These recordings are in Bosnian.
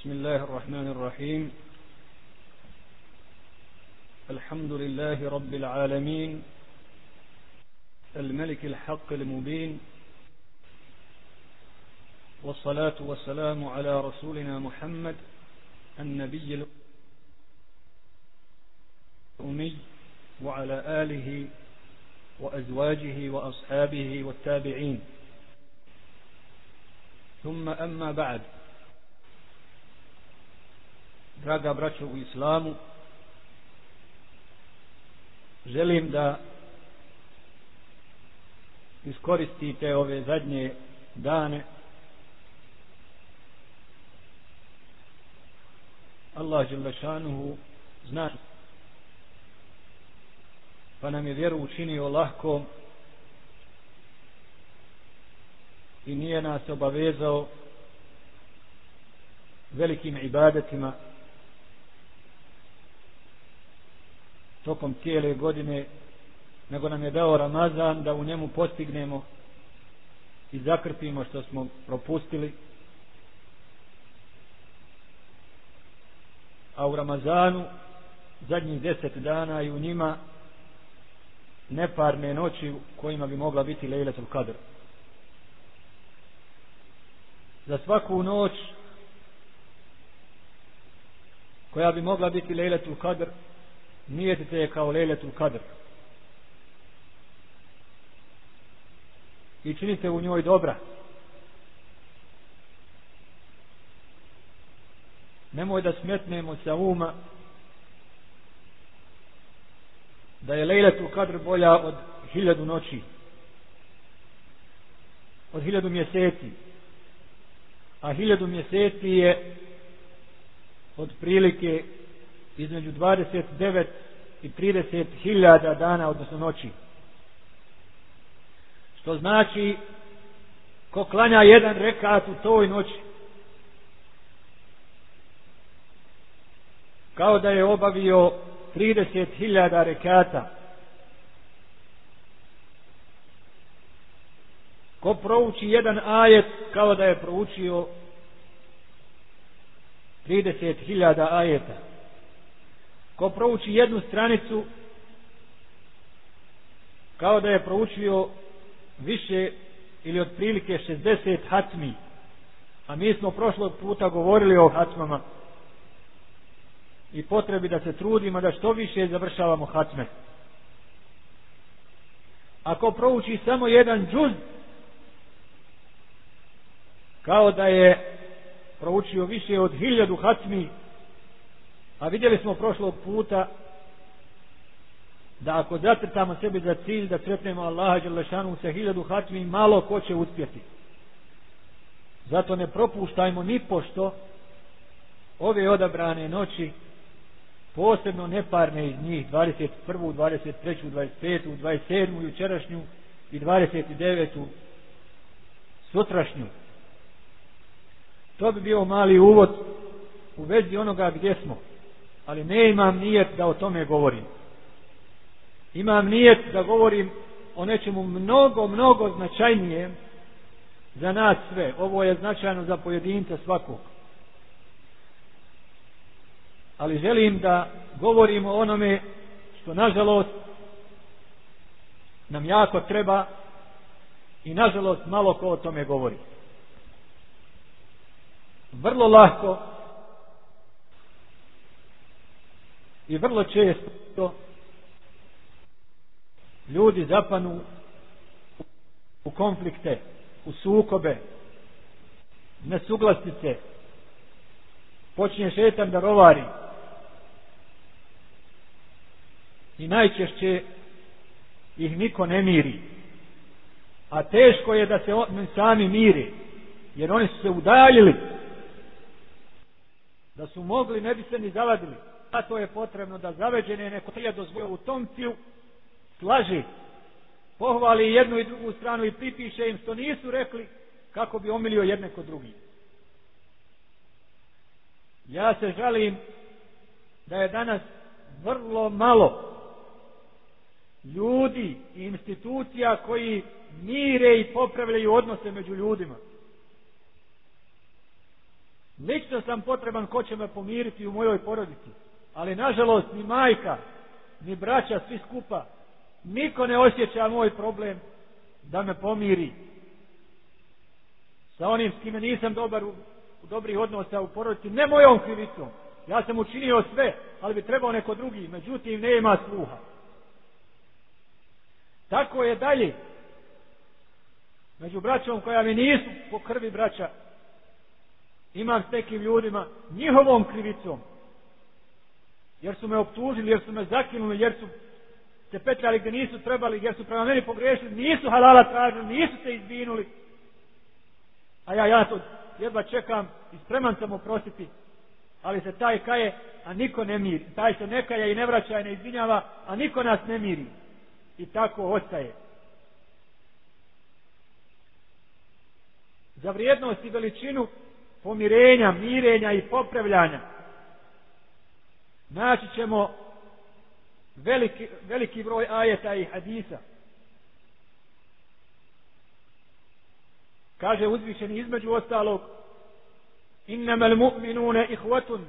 بسم الله الرحمن الرحيم الحمد لله رب العالمين الملك الحق المبين والصلاة والسلام على رسولنا محمد النبي الأمي وعلى آله وأزواجه وأصحابه والتابعين ثم أما بعد draga braćo u islamu želim da iskoristite ove zadnje dane Allah žele šanuhu zna pa nam je vjeru učinio lahko i nije nas obavezao velikim ibadetima tokom cijele godine, nego nam je dao Ramazan da u njemu postignemo i zakrpimo što smo propustili. A u Ramazanu zadnjih deset dana i u njima neparne noći kojima bi mogla biti Lejletul Kadr. Za svaku noć koja bi mogla biti Lejletul Kadr, nijetite je kao leletu kadr. I činite u njoj dobra. Nemoj da smetnemo sa uma da je leletu kadr bolja od hiljadu noći. Od hiljadu mjeseci. A hiljadu mjeseci je od prilike između 29 i 30 hiljada dana, odnosno noći. Što znači, ko klanja jedan rekat u toj noći, kao da je obavio 30.000 rekata. Ko prouči jedan ajet kao da je proučio 30.000 ajeta ko prouči jednu stranicu kao da je proučio više ili otprilike 60 hatmi a mi smo prošlog puta govorili o hatmama i potrebi da se trudimo da što više završavamo hatme ako prouči samo jedan džuz kao da je proučio više od hiljadu hatmi A vidjeli smo prošlog puta da ako zatrtamo sebi za cilj da trepnemo Allaha Đelešanu sa hiljadu hatmi, malo ko će uspjeti. Zato ne propuštajmo ni pošto ove odabrane noći, posebno neparne iz njih, 21. 23. 25. 27. jučerašnju i 29. sutrašnju. To bi bio mali uvod u vezi onoga gdje smo ali ne imam nijet da o tome govorim. Imam nijet da govorim o nečemu mnogo, mnogo značajnije za nas sve. Ovo je značajno za pojedinca svakog. Ali želim da govorim o onome što nažalost nam jako treba i nažalost malo ko o tome govori. Vrlo lahko i vrlo često ljudi zapanu u konflikte, u sukobe, nesuglasice, počinje šetan da rovari i najčešće ih niko ne miri. A teško je da se oni sami miri, jer oni su se udaljili da su mogli ne bi se ni zavadili a pa to je potrebno da zaveđene neko prijedno zbog u tom cilju slaži, pohvali jednu i drugu stranu i pripiše im što nisu rekli kako bi omilio jedne kod drugih. Ja se žalim da je danas vrlo malo ljudi i institucija koji mire i popravljaju odnose među ljudima. Lično sam potreban ko će me pomiriti u mojoj porodici. Ali nažalost ni majka, ni braća, svi skupa, niko ne osjeća moj problem da me pomiri. Sa onim s kime nisam dobar u, u dobrih odnosa u porodici, ne mojom krivicom. Ja sam učinio sve, ali bi trebao neko drugi, međutim ne ima sluha. Tako je dalje. Među braćom koja mi nisu po krvi braća, imam s nekim ljudima njihovom krivicom jer su me optužili, jer su me zakinuli, jer su se petljali gdje nisu trebali, jer su prema meni pogrešili, nisu halala tražili, nisu se izvinuli. A ja, ja to jedva čekam i spreman sam oprostiti, ali se taj kaje, a niko ne miri. Taj se ne kaje i ne vraća i ne izvinjava, a niko nas ne miri. I tako ostaje. Za vrijednost i veličinu pomirenja, mirenja i popravljanja, naći ćemo veliki, veliki broj ajeta i hadisa. Kaže uzvišeni između ostalog Innama al-mu'minuna ihvatun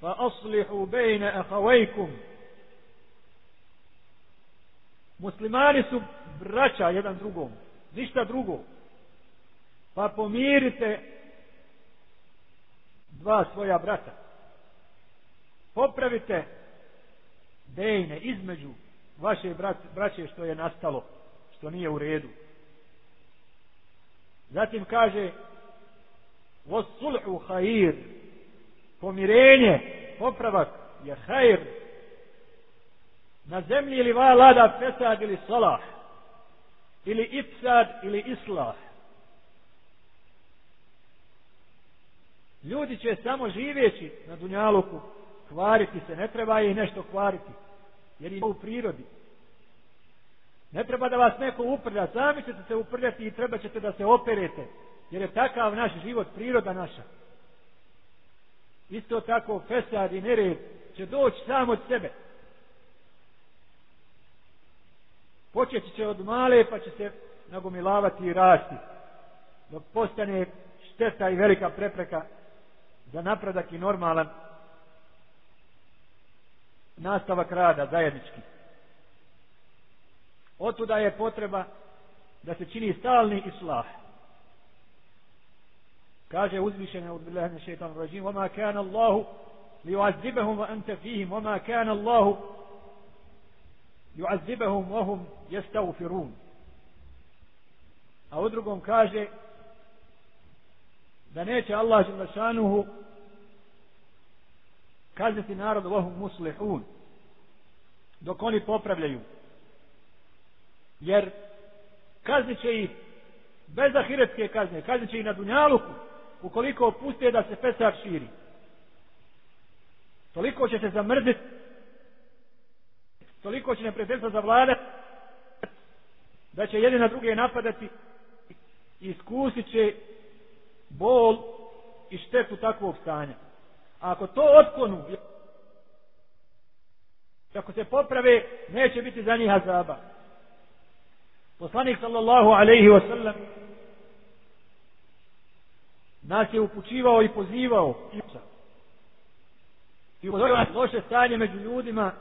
fa aslihu bejna ahavajkum Muslimani su braća jedan drugom, ništa drugo. Pa pomirite dva svoja brata popravite dejne između vaše braće što je nastalo, što nije u redu. Zatim kaže وَسُلْحُ hayr Pomirenje, popravak je hajr. Na zemlji ili valada fesad ili salah ili ifsad ili islah. Ljudi će samo živjeći na Dunjaluku kvariti se, ne treba ih nešto kvariti, jer je u prirodi. Ne treba da vas neko uprlja, sami ćete se uprljati i treba ćete da se operete, jer je takav naš život, priroda naša. Isto tako fesad i nered će doći samo od sebe. Počeći će od male pa će se nagomilavati i rasti, dok postane šteta i velika prepreka za napredak i normalan nastavak rada zajednički. Otuda je potreba da se čini stalni islah. Kaže uzvišene od Bilehne šeitan rađim, oma kana Allahu li uazibahum wa anta fihim, oma kana Allahu li uazibahum wa hum jestavfirun. A u drugom kaže da neće Allah žele šanuhu kazati narod vohum muslihun dok oni popravljaju jer kazni će ih bez ahiretske kazne kazni će ih na dunjaluku ukoliko opuste da se pesar širi toliko će se zamrzit toliko će neprijateljstvo zavladat da će jedni na druge napadati iskusit će bol i štetu takvog stanja A ako to otklonu, ako se poprave, neće biti za njih azaba. Poslanik sallallahu alaihi wa sallam nas je upućivao i pozivao i upozorio nas loše stanje među ljudima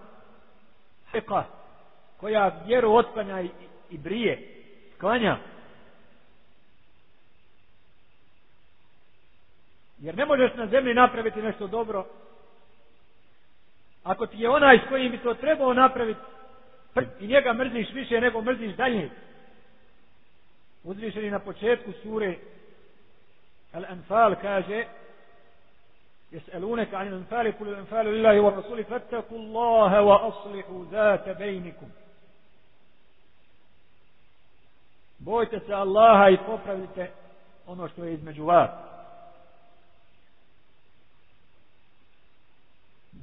koja vjeru otklanja i, i brije, klanja. Jer ne možeš na zemlji napraviti nešto dobro. Ako ti je onaj s kojim bi to trebao napraviti i njega mrziš više nego mrziš dalje. Uzvišeni na početku sure Al-Anfal kaže Jes'elunek an anfali kuli anfali lillahi wa rasuli fattaku allaha wa aslihu zata bejnikum. Bojte se Allaha i popravite ono što je između vas.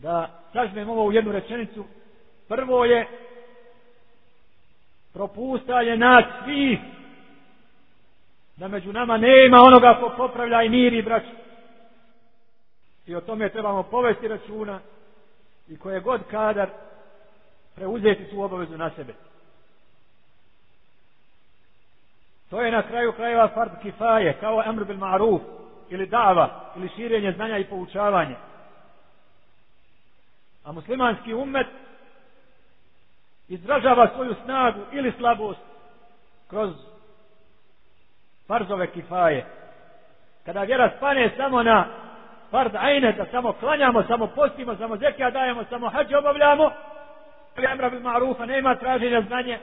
da sažmem ovo u jednu rečenicu. Prvo je propustanje nas svih da među nama nema onoga ko popravlja i miri brać. I o tome trebamo povesti računa i koje god kadar preuzeti tu obavezu na sebe. To je na kraju krajeva fard kifaje, kao amr bil ma'ruf, ili dava, ili širenje znanja i poučavanje. A muslimanski umet izražava svoju snagu ili slabost kroz farzove kifaje. Kada vjera spane samo na farz ajne, da samo klanjamo, samo postimo, samo zekija dajemo, samo hađe obavljamo, jamra bi marufa, nema traženja znanje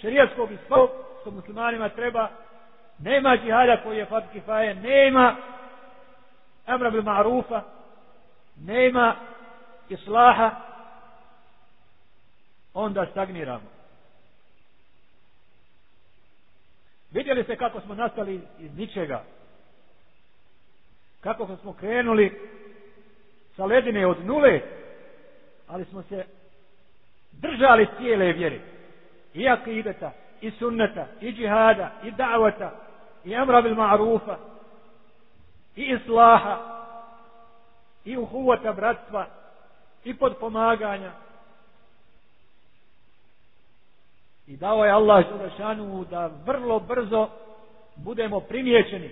šerijetskog i svog, što muslimanima treba, nema džihada koji je farz kifaje, nema jamra bi marufa, nema islaha, onda stagniramo. Vidjeli ste kako smo nastali iz ničega? Kako smo krenuli sa ledine od nule, ali smo se držali cijele vjere. I akibeta, i sunneta, i džihada, i davata, i amra bil ma'rufa, i islaha, i uhuvata bratstva, i pod pomaganja. I dao je Allah Đurašanu da vrlo brzo budemo primjećeni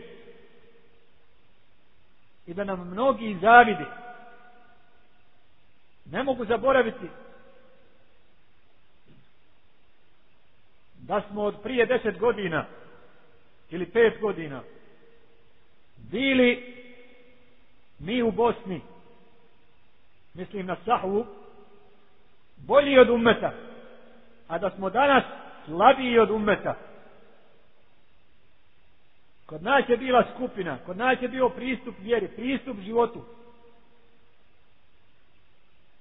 i da nam mnogi zavidi. Ne mogu zaboraviti da smo od prije deset godina ili pet godina bili mi u Bosni mislim na sahvu, bolji od ummeta, a da smo danas slabiji od ummeta. Kod nas je bila skupina, kod nas je bio pristup vjeri, pristup životu.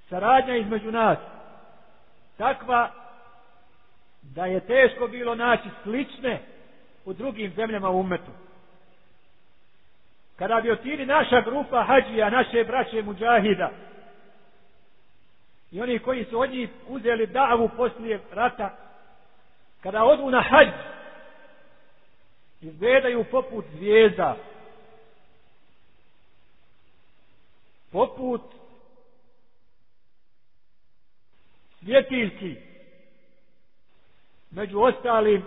Saradnja između nas, takva da je teško bilo naći slične u drugim zemljama ummetu. Kada bi otili naša grupa hađija, naše braće muđahida, i oni koji su od njih uzeli davu poslije rata kada odu na hađ izgledaju poput zvijezda poput svjetiljki među ostalim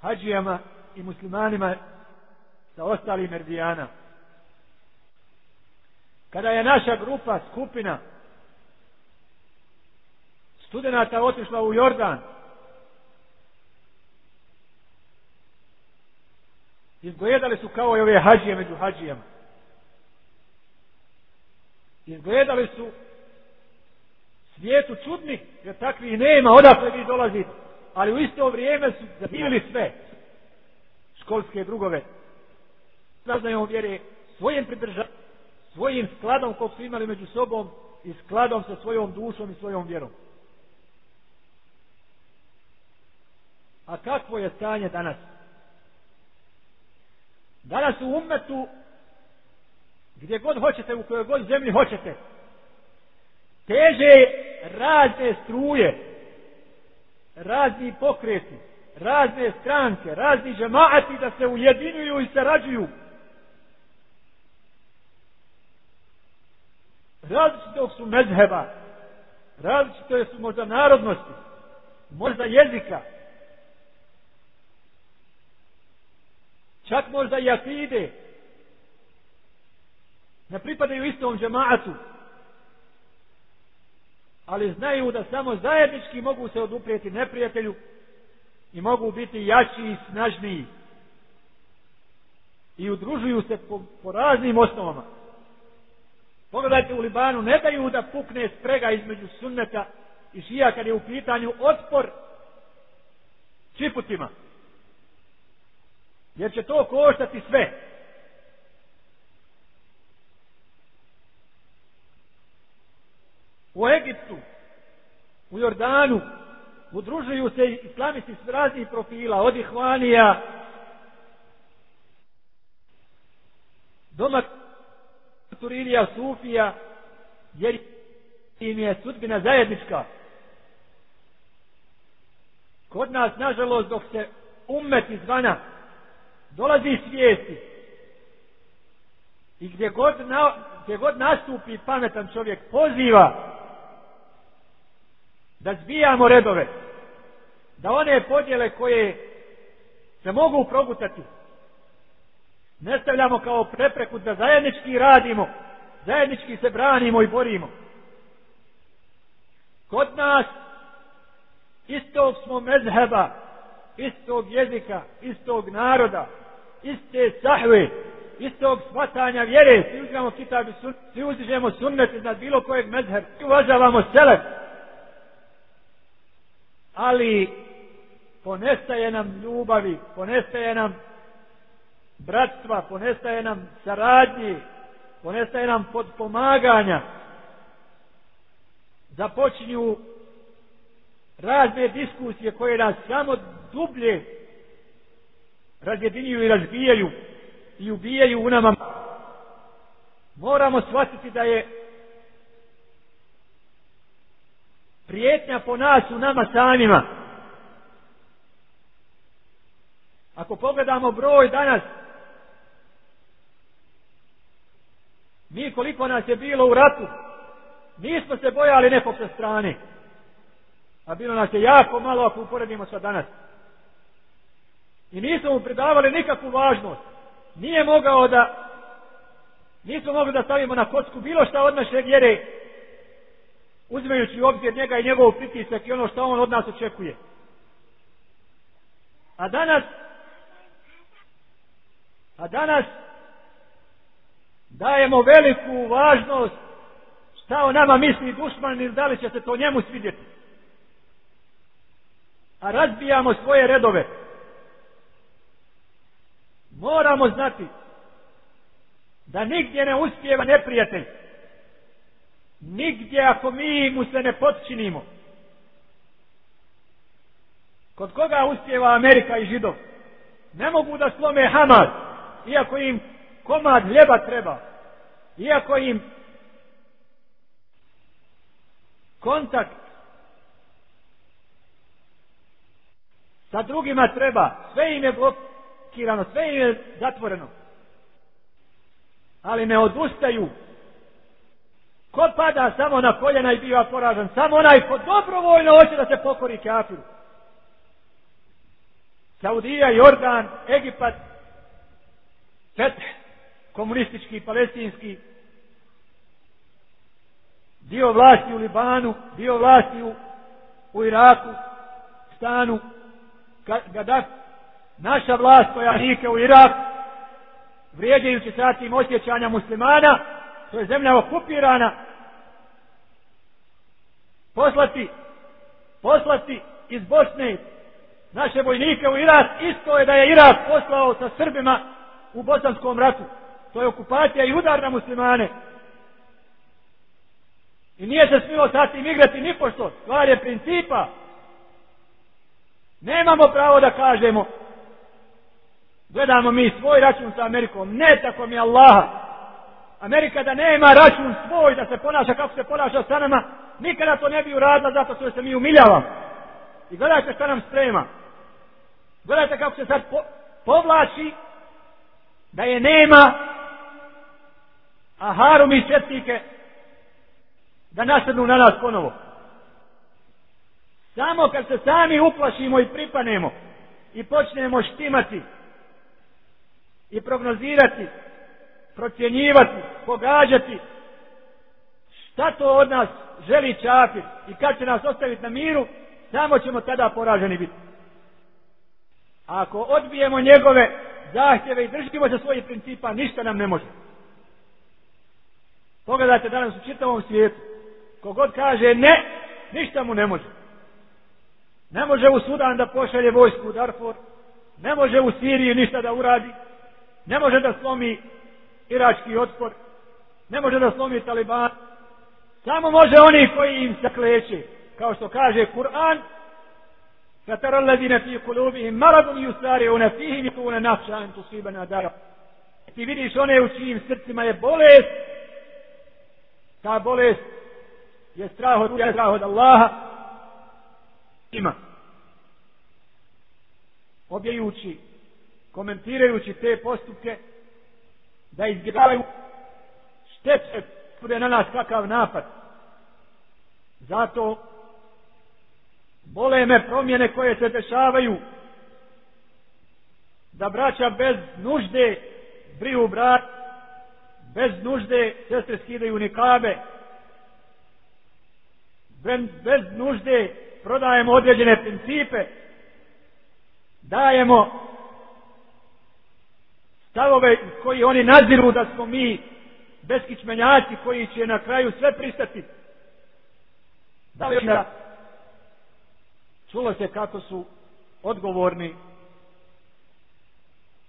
hađijama i muslimanima sa ostalim erdijana kada je naša grupa skupina studenata otišla u Jordan. Izgledali su kao i ove hađije među hađijama. Izgledali su svijetu čudni, jer takvih nema, odakle vi dolazite. Ali u isto vrijeme su zabivili sve školske drugove. Saznaju vjere svojim pridržavanjem svojim skladom kog su imali među sobom i skladom sa svojom dušom i svojom vjerom. A kakvo je stanje danas? Danas u umetu, gdje god hoćete, u kojoj god zemlji hoćete, teže razne struje, razni pokreti, razne stranke, razni žemaati da se ujedinuju i sarađuju. Različitog su mezheba, različitog su možda narodnosti, možda jezika, čak možda i akide, ne pripadaju istom džematu, ali znaju da samo zajednički mogu se oduprijeti neprijatelju i mogu biti jači i snažniji. I udružuju se po, po raznim osnovama. Pogledajte u Libanu, ne daju da pukne sprega između sunneta i šija kad je u pitanju otpor čiputima. Jer će to koštati sve. U Egiptu, u Jordanu, udružuju se islamisti s raznih profila, od Ihvanija, doma Turilija, Sufija, jer im je sudbina zajednička. Kod nas, nažalost, dok se umet izvana, dolazi iz svijesti. I gdje god, na, gdje god nastupi pametan čovjek poziva da zbijamo redove, da one podjele koje se mogu progutati, ne stavljamo kao prepreku da zajednički radimo, zajednički se branimo i borimo. Kod nas istog smo mezheba, istog jezika, istog naroda, iste sahve, istog shvatanja vjere, svi uzimamo kitab i sunnet, svi uzimamo sunnet iznad bilo kojeg mezher, svi uvažavamo sele. Ali ponestaje nam ljubavi, ponestaje nam bratstva, ponestaje nam saradnje, ponestaje nam podpomaganja. Započinju razne diskusije koje nas samo dublje razjedinjuju i razbijaju i ubijaju u nama moramo shvatiti da je prijetnja po nas u nama samima ako pogledamo broj danas mi koliko nas je bilo u ratu nismo se bojali nekog sa strane a bilo nas je jako malo ako uporedimo sa danas i nisu mu pridavali nikakvu važnost. Nije mogao da nisu mogli da stavimo na kocku bilo šta od naše vjere uzmejući obzir njega i njegov pritisak i ono što on od nas očekuje. A danas a danas dajemo veliku važnost šta o nama misli dušman ili da li će se to njemu svidjeti. A razbijamo svoje redove. A razbijamo svoje redove. Moramo znati da nigdje ne uspijeva neprijatelj. Nigdje ako mi mu se ne potčinimo. Kod koga uspijeva Amerika i židov? Ne mogu da slome Hamad, iako im komad ljeba treba. Iako im kontakt sa drugima treba. Sve im je blokit blokirano, sve im je zatvoreno. Ali ne odustaju. Ko pada samo na koljena i biva poražan? Samo onaj ko dobrovoljno hoće da se pokori kafiru. Saudija, Jordan, Egipat, Fet, komunistički, palestinski, dio vlasti u Libanu, dio vlasti u, u Iraku, stanu, Gaddafi, naša vlast koja nike u Irak vrijeđajući satim osjećanja muslimana to je zemlja okupirana poslati poslati iz Bosne naše vojnike u Irak isto je da je Irak poslao sa Srbima u Bosanskom ratu to je okupacija i udar na muslimane i nije se smilo satim igrati nipošto stvar je principa nemamo pravo da kažemo gledamo mi svoj račun sa Amerikom, ne tako mi Allaha. Amerika da nema račun svoj, da se ponaša kako se ponaša sa nama, nikada to ne bi uradila zato što se mi umiljavamo. I gledajte šta nam sprema. Gledajte kako se sad po povlači da je nema a harum i četnike da nasrnu na nas ponovo. Samo kad se sami uplašimo i pripanemo i počnemo štimati i prognozirati, procjenjivati, pogađati šta to od nas želi čafir i kad će nas ostaviti na miru, samo ćemo tada poraženi biti. Ako odbijemo njegove zahtjeve i držimo za svoje principa, ništa nam ne može. Pogledajte danas u čitavom svijetu. Kogod kaže ne, ništa mu ne može. Ne može u Sudan da pošalje vojsku u Darfur, ne može u Siriju ništa da uradi, ne može da slomi irački otpor, ne može da slomi taliban, samo može oni koji im se kleće, kao što kaže Kur'an, فَتَرَ الَّذِينَ فِي قُلُوبِهِمْ مَرَضٌ يُسْارِعُونَ فِيهِمْ يَقُولُونَ نَخْشَىٰ أَن تُصِيبَنَا دَرَجَةٌ Ti vidiš one u čijim srcima je bolest, ta bolest je strah od Boga, strah od Allaha, ima. Objejući komentirajući te postupke da izgledaju šteće pude na nas kakav napad zato bole me promjene koje se dešavaju da braća bez nužde briju brat bez nužde sestre skidaju nikabe bez nužde prodajemo određene principe dajemo stavove koji oni naziru da smo mi beskičmenjaci koji će na kraju sve pristati. Da li da čulo se kako su odgovorni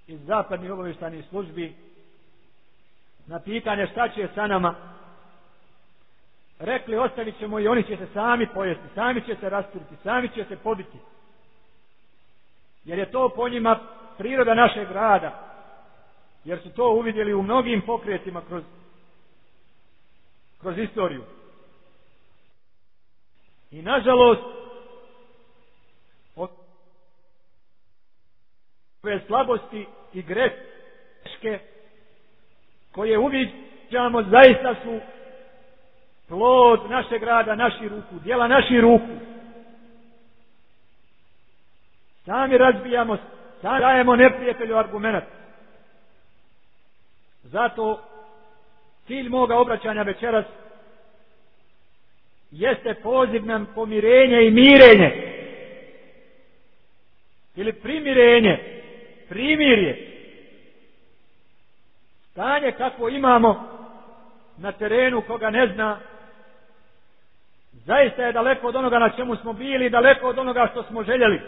iz zapadnih obavještanih službi na pitanje šta će sa nama rekli ostavit ćemo i oni će se sami pojesti, sami će se rasturiti, sami će se pobiti. Jer je to po njima priroda našeg rada, jer su to uvidjeli u mnogim pokretima kroz kroz istoriju i nažalost od ove slabosti i greške koje uviđamo zaista su plod našeg rada, naši ruku, dijela naši ruku. Sami razbijamo, sami dajemo neprijatelju argumenta. Zato cilj moga obraćanja večeras jeste poziv nam pomirenje i mirenje. Ili primirenje, primirje. Stanje kako imamo na terenu koga ne zna, zaista je daleko od onoga na čemu smo bili, daleko od onoga što smo željeli.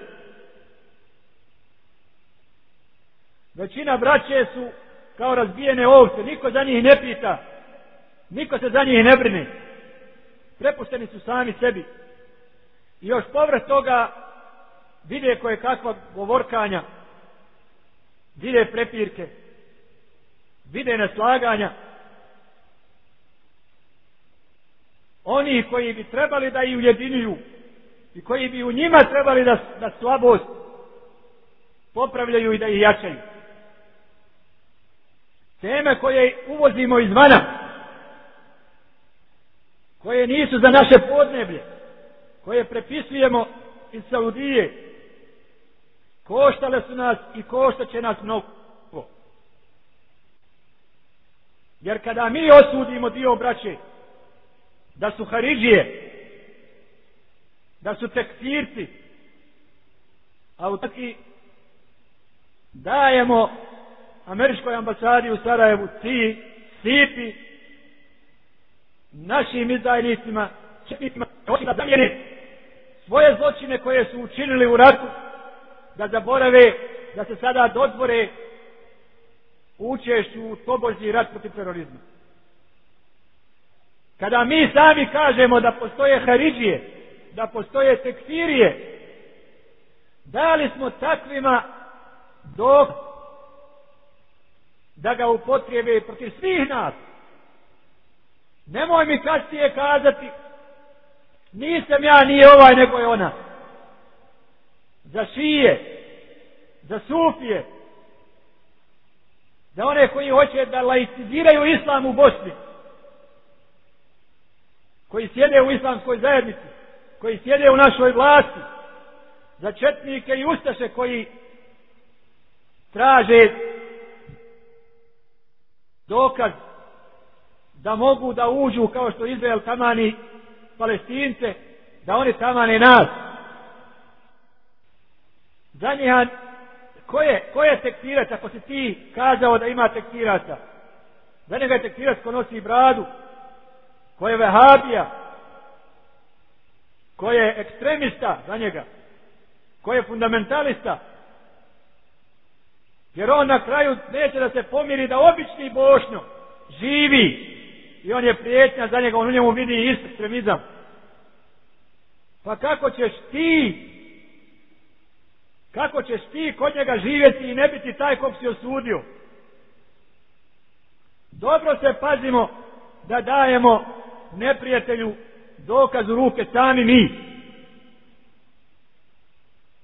Većina braće su kao razbijene ovce, niko za njih ne pita, niko se za njih ne brine. Prepušteni su sami sebi. I još povrat toga vide koje kakva govorkanja, vide prepirke, vide neslaganja. Oni koji bi trebali da ih ujediniju i koji bi u njima trebali da, da slabost popravljaju i da ih jačaju teme koje uvozimo izvana koje nisu za naše podneblje koje prepisujemo iz Saudije koštale su nas i koštat će nas mnogo jer kada mi osudimo dio braće da su Haridžije da su teksirci a u taki dajemo američkoj ambasadi u Sarajevu ti sipi našim izdajnicima četnicima da zamijeni svoje zločine koje su učinili u ratu da zaborave da se sada dozvore učeš u tobožni rat protiv terorizma. Kada mi sami kažemo da postoje Haridžije, da postoje Tekfirije, dali smo takvima dok da ga upotrijebe protiv svih nas. Nemoj mi kasnije kazati, nisam ja, nije ovaj, nego je ona. Za šije, za sufije, za one koji hoće da laiciziraju islam u Bosni, koji sjede u islamskoj zajednici, koji sjede u našoj vlasti, za četnike i ustaše koji traže dokaz da mogu da uđu kao što Izrael tamani palestince, da oni tamane nas. Zanjihan, ko je, ko je tektirac ako si ti kazao da ima tektiraca? Za njega je tektirac ko nosi bradu, ko je vehabija, ko je ekstremista za njega, ko je fundamentalista, Jer on na kraju neće da se pomiri da obični bošnjo živi. I on je prijetnja za njega, on u njemu vidi istremizam. Pa kako ćeš ti, kako ćeš ti kod njega živjeti i ne biti taj kog si osudio? Dobro se pazimo da dajemo neprijatelju dokaz u ruke sami mi.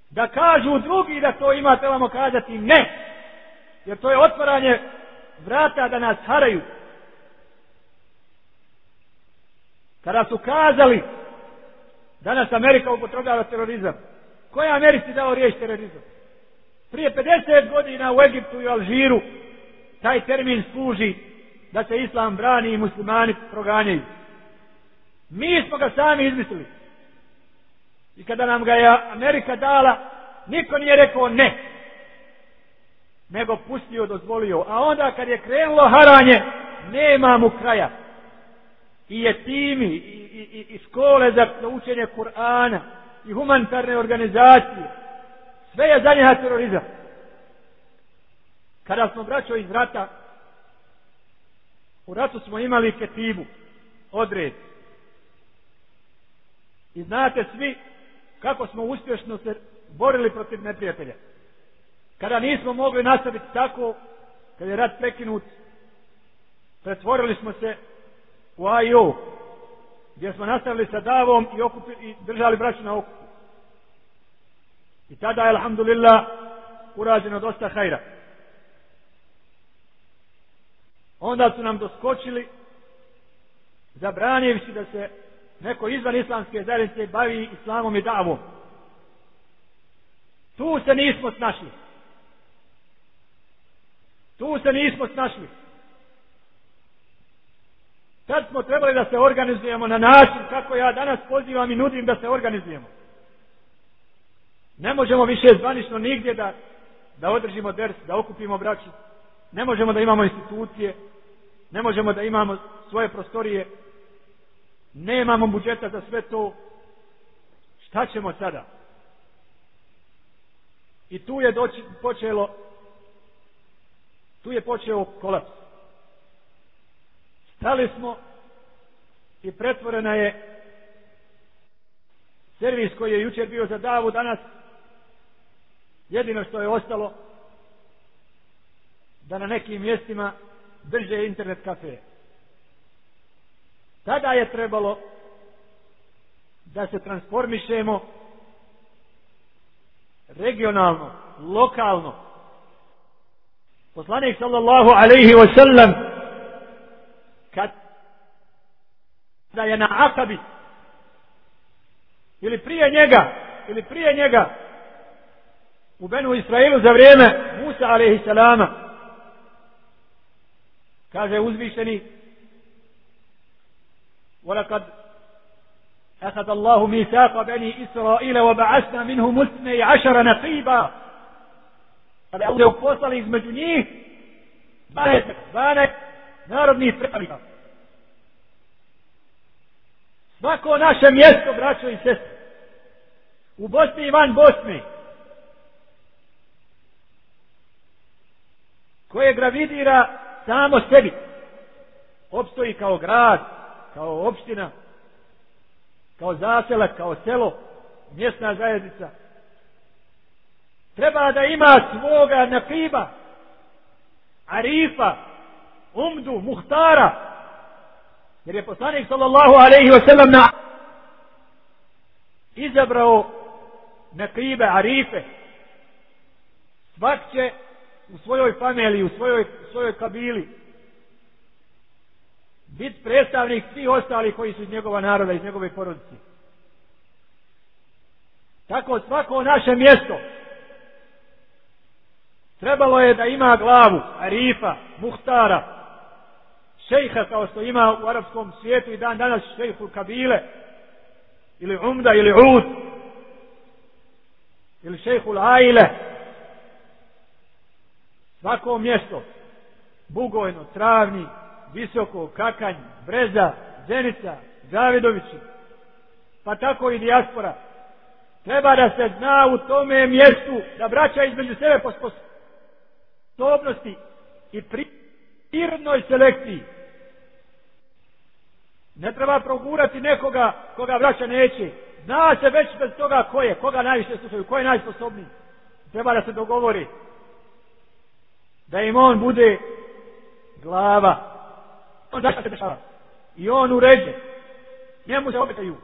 Da kažu drugi da to ima, trebamo kazati ne. Ne jer to je otvaranje vrata da nas haraju. Kada su kazali danas Amerika upotrogava terorizam, ko je Americi dao riješ terorizam? Prije 50 godina u Egiptu i Alžiru taj termin služi da se islam brani i muslimani proganjaju. Mi smo ga sami izmislili. I kada nam ga je Amerika dala, niko nije rekao ne nego pustio, dozvolio. A onda kad je krenulo haranje, nema mu kraja. I je timi, i, i, i, i skole za učenje Kur'ana, i humanitarne organizacije. Sve je za njeha terorizam. Kada smo braćo iz rata, u ratu smo imali ketibu, odred. I znate svi kako smo uspješno se borili protiv neprijatelja kada nismo mogli nastaviti tako, kada je rat prekinut, pretvorili smo se u AIO, gdje smo nastavili sa davom i, okupili, i držali braću na okupu. I tada je, alhamdulillah, urađeno dosta hajra. Onda su nam doskočili zabranjevići da se neko izvan islamske zajednice bavi islamom i davom. Tu se nismo snašli. Tu se nismo snašli. Sad smo trebali da se organizujemo na način kako ja danas pozivam i nudim da se organizujemo. Ne možemo više zvanično nigdje da, da održimo ders, da okupimo braću. Ne možemo da imamo institucije. Ne možemo da imamo svoje prostorije. Nemamo budžeta za sve to. Šta ćemo sada? I tu je doći, počelo Tu je počeo kolaps. Stali smo i pretvorena je servis koji je jučer bio za davu danas. Jedino što je ostalo da na nekim mjestima drže internet kafe. Tada je trebalo da se transformišemo regionalno, lokalno, Poslanik sallallahu alaihi wasallam kad da je na Akabi ili prije njega ili prije njega u Benu Israilu za vrijeme Musa alaihi salama kaže uzvišeni ولقد أخذ الله ميثاق بني إسرائيل وبعثنا منهم اثني عشر نقيبا kada pa bude uposlali između njih 12 narodnih pravila. Svako naše mjesto, braćo i sestri, u Bosni i van Bosni, koje gravidira samo sebi, opstoji kao grad, kao opština, kao zaselak, kao selo, mjesna zajednica, treba da ima svoga nakiba, arifa, umdu, muhtara, jer je poslanik sallallahu alaihi wa sallam na izabrao nakibe, arife, svak će u svojoj familiji, u svojoj, u svojoj kabili, bit predstavnik svih ostali koji su iz njegova naroda, iz njegove porodice. Tako svako naše mjesto, Trebalo je da ima glavu Arifa, Muhtara, šejha kao što ima u arapskom svijetu i dan danas šejhu Kabile, ili Umda, ili Ud, ili šejhu Lajle. Svako mjesto, Bugojno, Travni, Visoko, Kakanj, Breza, Zenica, Zavidovići, pa tako i dijaspora. Treba da se zna u tome mjestu da braća između sebe posposobno sposobnosti i prirodnoj selekciji. Ne treba progurati nekoga koga vraća neće. Zna se već bez toga ko je, koga najviše slušaju, ko je najsposobniji. Treba da se dogovori da im on bude glava. On zašto se dešava? I on uređe. Njemu se obetaju.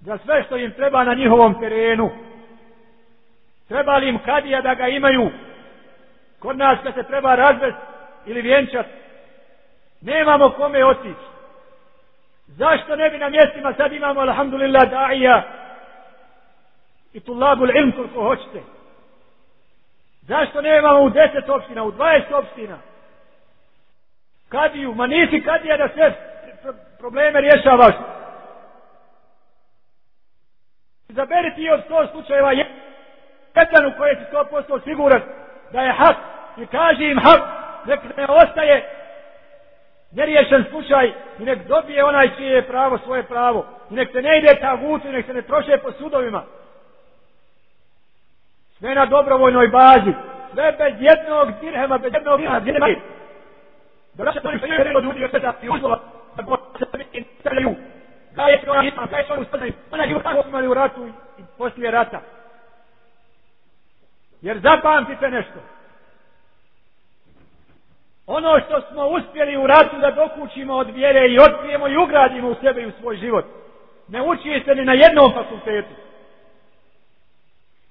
Za sve što im treba na njihovom terenu. Treba li im kadija da ga imaju Kod nas kad se treba razvest ili vjenčat, nemamo kome otići. Zašto ne bi na mjestima sad imamo, alhamdulillah, da'ija i tulabu l'ilm koliko hoćete? Zašto ne imamo u deset opština, u dvajest opština? Kadiju, ma nisi kadija da sve probleme rješavaš. Zaberi ti od sto slučajeva jedan u koje si sto postao siguran da je hak i kaže im hak nek ne ostaje neriješen slučaj i nek dobije onaj čije je pravo svoje pravo i nek se ne ide ta vucu nek se ne troše po sudovima sve na dobrovoljnoj bazi sve bez jednog dirhema bez jednog dirhema dirhema da se to nešto je jedno ljudi od sada i uzlova da bo se sve biti interviju da je to ona ispana da je to ona ispana ona je u ratu i poslije rata Jer zapamtite nešto. Ono što smo uspjeli u ratu da dokućimo od vjere i otpijemo i ugradimo u sebe i u svoj život. Ne uči se ni na jednom fakultetu.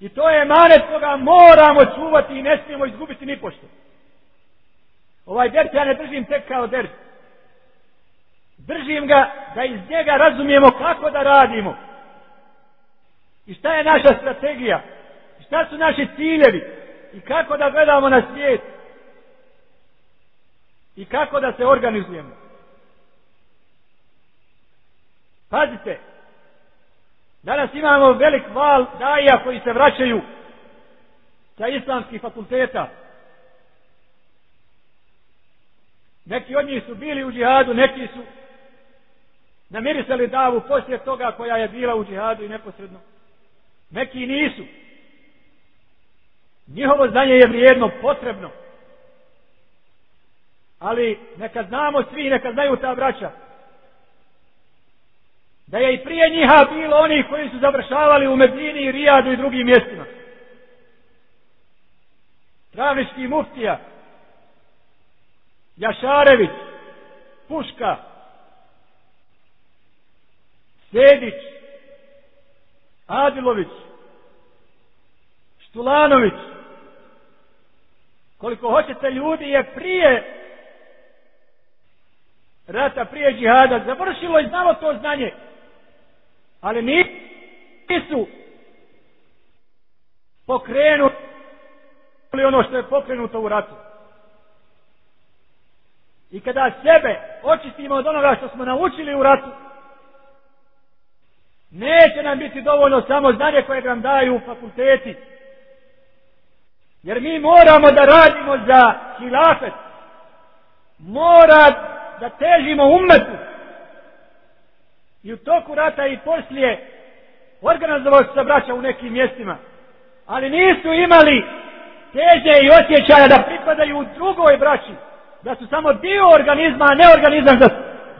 I to je manet koga moramo čuvati i ne smijemo izgubiti ni pošto. Ovaj derc ja ne držim tek kao derc. Držim ga da iz njega razumijemo kako da radimo. I šta je naša strategija? šta su naši ciljevi i kako da gledamo na svijet i kako da se organizujemo. Pazite, danas imamo velik val daja koji se vraćaju sa islamskih fakulteta. Neki od njih su bili u džihadu, neki su namirisali davu poslije toga koja je bila u džihadu i neposredno. Neki nisu. Njihovo znanje je vrijedno, potrebno. Ali neka znamo svi, neka znaju ta braća. Da je i prije njiha bilo oni koji su završavali u Medini, Rijadu i drugim mjestima. Travnički muftija, Jašarević, Puška, Sedić, Adilović, Štulanović, koliko hoćete ljudi je prije rata, prije džihada završilo i znalo to znanje ali nisu pokrenuli ono što je pokrenuto u ratu i kada sebe očistimo od onoga što smo naučili u ratu neće nam biti dovoljno samo znanje koje nam daju u fakulteti Jer mi moramo da radimo za hilafet. Mora da težimo umetu. I u toku rata i poslije organizovao se braća u nekim mjestima. Ali nisu imali teže i osjećaja da pripadaju u drugoj braći. Da su samo dio organizma, a ne organizam.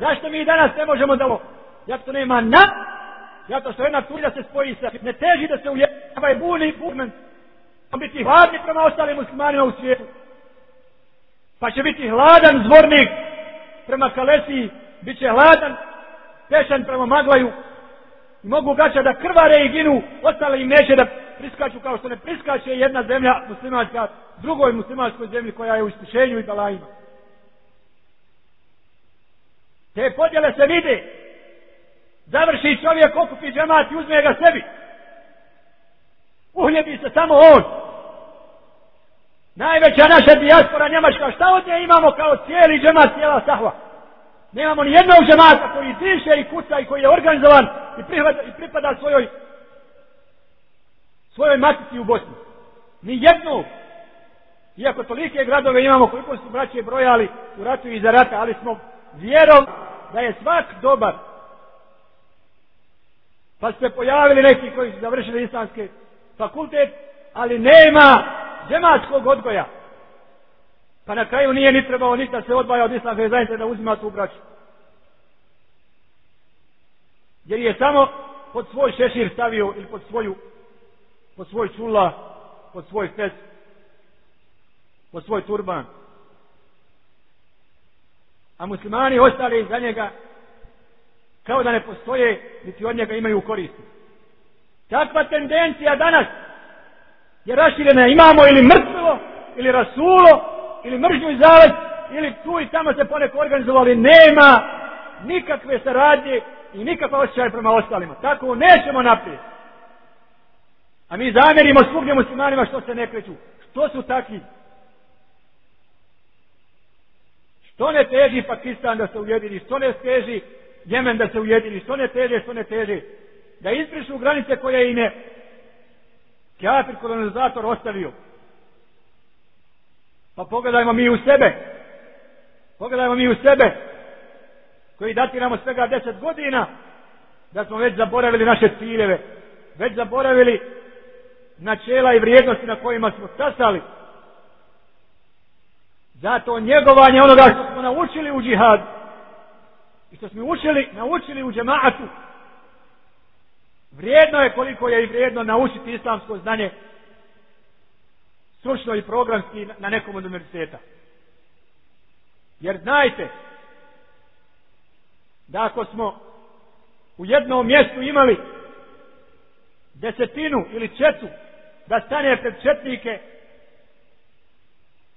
Zašto mi danas ne možemo da ovo? Zato nema na... Zato što jedna tulja se spoji sa... Ne teži da se ujeba i buli, buli, buli biti hladni prema ostalim muslimanima u svijetu. Pa će biti hladan zvornik prema kalesiji, bit će hladan pešan prema maglaju. Mogu gaća da krvare i ginu, ostale im neće da priskaču kao što ne priskače jedna zemlja muslimanska drugoj muslimanskoj zemlji koja je u istišenju i balajima. Te podjele se vide. Završi čovjek okupi džemat i uzme ga sebi uhljebi se samo on. Najveća naša dijaspora Njemačka, šta od nje imamo kao cijeli džemat cijela sahva? Nemamo ni jednog džemata koji diše i kuca i koji je organizovan i, prihvada, i pripada svojoj svojoj matici u Bosni. Ni jednog. Iako tolike gradove imamo koliko su braće brojali u ratu i za rata, ali smo vjerom da je svak dobar. Pa se pojavili neki koji su završili islamske fakultet, ali nema džematskog odgoja. Pa na kraju nije ni trebao ništa se odvaja od islamske zajednice da uzima tu braću. Jer je samo pod svoj šešir stavio ili pod svoju pod svoj čula, pod svoj fes, pod svoj turban. A muslimani ostali za njega kao da ne postoje, niti od njega imaju koristiti. Takva tendencija danas je raširena. Imamo ili mrtvilo, ili rasulo, ili mržnju i zalet, ili tu i tamo se poneko organizovali. Nema nikakve saradnje i nikakva osjećaja prema ostalima. Tako nećemo naprijed. A mi zamjerimo svugdje muslimanima što se ne kreću. Što su takvi? Što ne teži Pakistan da se ujedini? Što ne teži Jemen da se ujedini? Što ne teže, što ne teže? da izbrišu granice koje i ne kjafir kolonizator ostavio pa pogledajmo mi u sebe pogledajmo mi u sebe koji datiramo svega deset godina da smo već zaboravili naše ciljeve već zaboravili načela i vrijednosti na kojima smo stasali zato njegovanje onoga što smo naučili u džihadu i što smo učili, naučili u džematu Vrijedno je koliko je i vrijedno naučiti islamsko znanje slučno i programski na nekom od universiteta. Jer znajte da ako smo u jednom mjestu imali desetinu ili četu da stane pred četnike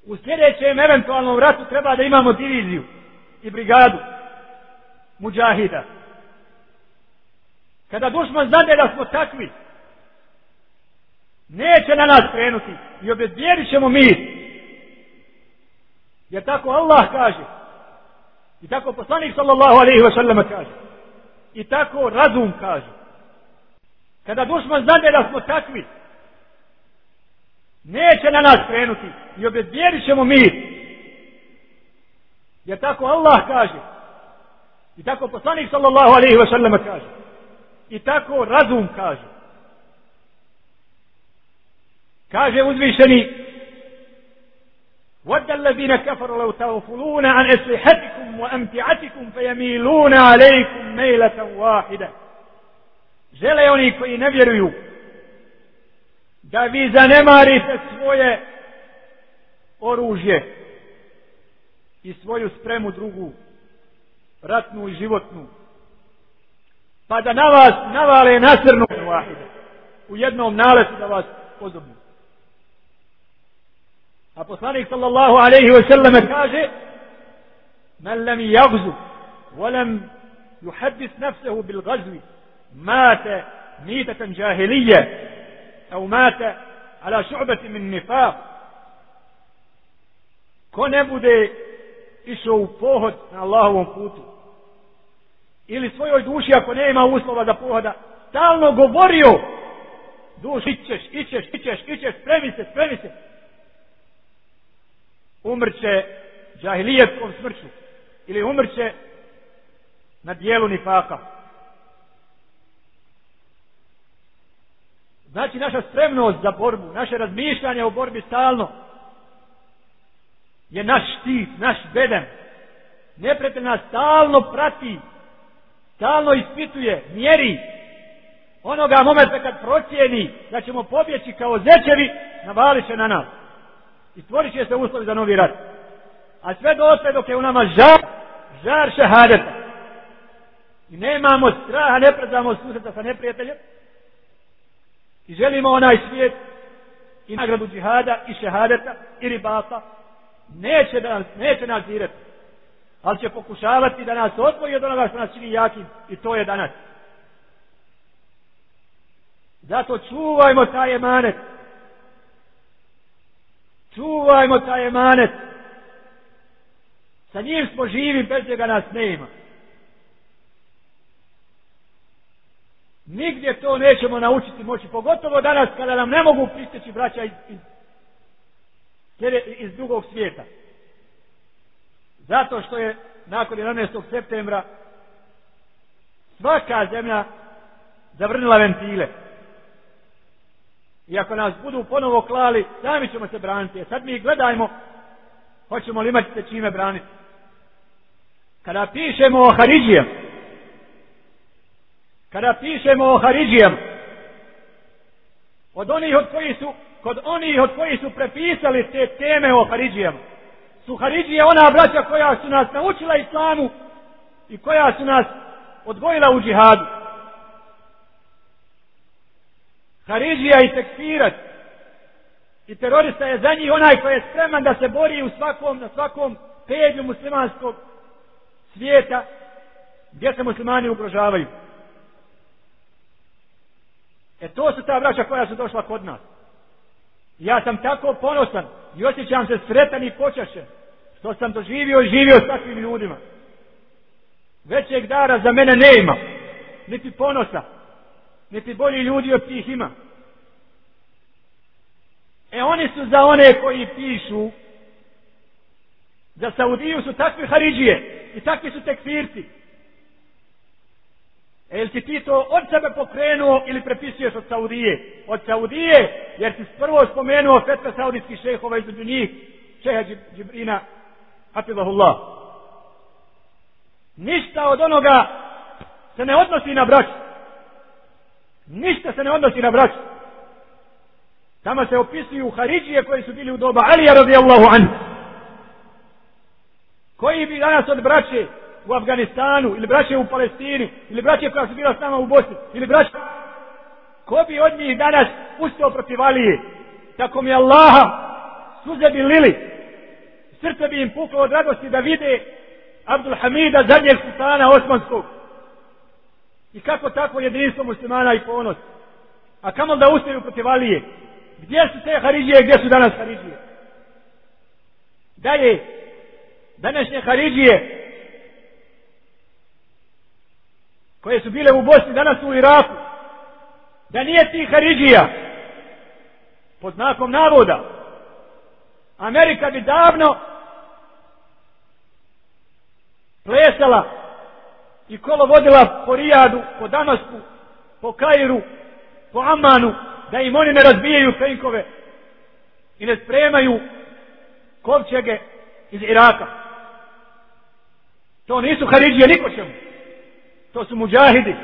u sljedećem eventualnom ratu treba da imamo diviziju i brigadu muđahida. Muđahida. Kada dušman zade da smo takvi, neće na nas krenuti i objezdjerit ćemo mir. Jer tako Allah kaže. I tako poslanik sallallahu alaihi wa sallam kaže. I tako razum kaže. Kada dušman zade da smo takvi, neće na nas krenuti i objezdjerit ćemo mir. Jer tako Allah kaže. I tako poslanik sallallahu alaihi wa sallam kaže. I tako razum kaže. Kaže uzvišeni وَدَّ الَّذِينَ كَفَرُوا لَوْ تَغْفُلُونَ عَنْ أَسْلِحَتِكُمْ وَأَمْتِعَتِكُمْ فَيَمِيلُونَ عَلَيْكُمْ مَيْلَةً وَاحِدًا Žele oni koji ne vjeruju da vi zanemarite svoje oružje i svoju spremu drugu ratnu i životnu pa da na vas navale nasrnu vahida. U jednom naletu da vas pozornu. A poslanik sallallahu alaihi wasallam kaže من لم يغزو juhadis nafsehu bil gazvi mate ميتة جاهلية au mate ala šubati min nifak ko ne bude išao u pohod na Allahovom putu ili svojoj duši ako nema uslova za pohoda, stalno govorio duši, ićeš, ićeš, ićeš, ićeš, spremi se, spremi se. Umrće džahilijetkom smrću ili umrće na dijelu nifaka. Znači naša spremnost za borbu, naše razmišljanje o borbi stalno je naš štit, naš bedem. Neprete nas stalno prati stalno ispituje, mjeri onoga momenta kad procijeni da ćemo pobjeći kao zećevi navali će na nas i stvorit će se uslovi za novi rat a sve do ostaje dok je u nama žar žar šehadeta i nemamo straha ne predzamo susreta sa neprijateljem i želimo onaj svijet i nagradu džihada i šehadeta i ribata neće, da, neće nas direti ali će pokušavati da nas odvoji od onoga što nas čini jakim i to je danas. Zato čuvajmo taj emanet. Čuvajmo taj emanet. Sa njim smo živi, bez njega nas nema. Nigdje to nećemo naučiti moći, pogotovo danas kada nam ne mogu pristeći braća iz, iz, iz drugog svijeta. Zato što je nakon 11. septembra svaka zemlja zavrnila ventile. I ako nas budu ponovo klali, sami ćemo se braniti. A e sad mi gledajmo, hoćemo li imati se čime braniti. Kada pišemo o Haridžijem, kada pišemo o Haridžijem, od onih od koji su, kod onih od koji su prepisali te teme o Haridžijem, su Haridije ona braća koja su nas naučila islamu i koja su nas odgojila u džihadu. Haridija i tekfirat i terorista je za njih onaj koji je spreman da se bori u svakom, na svakom pedlju muslimanskog svijeta gdje se muslimani ugrožavaju. E to su ta braća koja su došla kod nas. Ja sam tako ponosan i osjećam se sretan i počašen što sam doživio i živio s takvim ljudima. Većeg dara za mene ne ima, niti ponosa, niti bolji ljudi od tih ima. E oni su za one koji pišu, za Saudiju su takvi Haridžije i takvi su tekfirci. E li ti to od sebe pokrenuo ili prepisuješ od Saudije? Od Saudije, jer si prvo spomenuo fetve saudijskih šehova između njih, šeha Džibrina, hafizahullah. Ništa od onoga se ne odnosi na brać. Ništa se ne odnosi na brać. Tamo se opisuju haridžije koji su bili u doba Alija radijallahu anhu. Koji bi danas od braće u Afganistanu, ili braće u Palestini, ili braće koja su bila s nama u Bosni, ili braće... Ko bi od njih danas ustao protiv Alije? Tako mi Allaha suze bi lili. Srce bi im puklo od radosti da vide Abdul Hamida, zadnjeg sultana Osmanskog. I kako tako jedinstvo muslimana i ponos? A kamo da ustaju protiv Alije? Gdje su te Haridije gdje su danas Haridije? Dalje, današnje Haridije koje su bile u Bosni danas u Iraku da nije tih Haridžija pod znakom navoda Amerika bi davno plesala i kolo vodila po Rijadu, po Damasku, po Kairu, po Amanu, da im oni ne razbijaju penkove i ne spremaju kovčege iz Iraka. To nisu Haridžije nikočemu. To su muđahidi.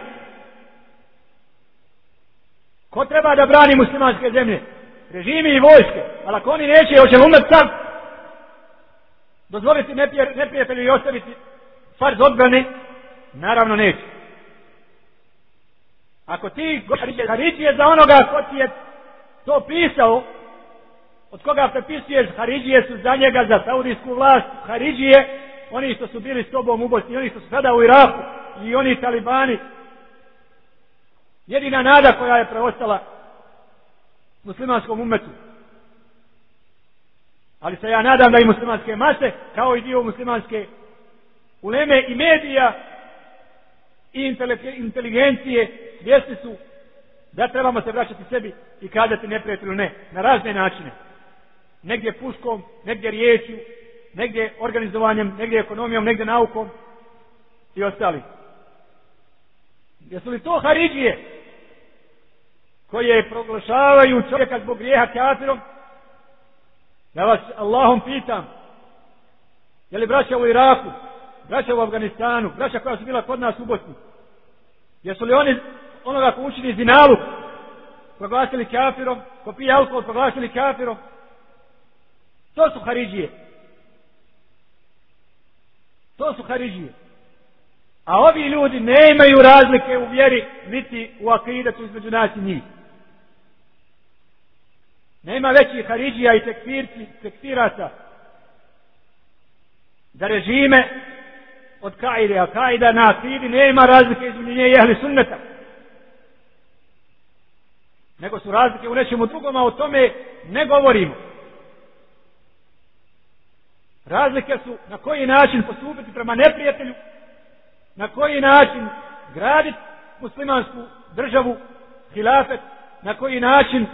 Ko treba da brani muslimanske zemlje? Režimi i vojske. Ali ako oni neće, hoće umet sam dozvoliti neprijatelju i ostaviti farz odbrani, naravno neće. Ako ti haridije za onoga ko ti je to pisao, od koga prepisuješ, haridije su za njega, za saudijsku vlast, haridije, oni što su bili s tobom u Bosni, oni što su sada u Iraku, i oni talibani jedina nada koja je preostala muslimanskom umetu. Ali se ja nadam da i muslimanske mase, kao i dio muslimanske uleme i medija i inteligencije svjesni su da trebamo se vraćati sebi i kazati neprijatelju ne, na razne načine. Negdje puškom, negdje riječju, negdje organizovanjem, negdje ekonomijom, negdje naukom i ostalim. Jesu li to haridije koje proglašavaju čovjeka zbog grijeha kafirom? Ja vas Allahom pitam, je li braća u Iraku, braća u Afganistanu, braća koja su bila kod nas u Bosni, jesu li oni onoga ko učini zinalu proglasili kafirom, ko pije alkohol proglasili kafirom? To su haridije. To su haridije. A ovi ljudi ne imaju razlike u vjeri niti u akidatu između nas i njih. Nema veći haridžija i tekfirci, tekfirata za režime od kajde. A kajda na akidi nema razlike između nje i ehli sunneta. Nego su razlike u nečemu drugom, a o tome ne govorimo. Razlike su na koji način postupiti prema neprijatelju, na koji način graditi muslimansku državu, hilafet, na koji način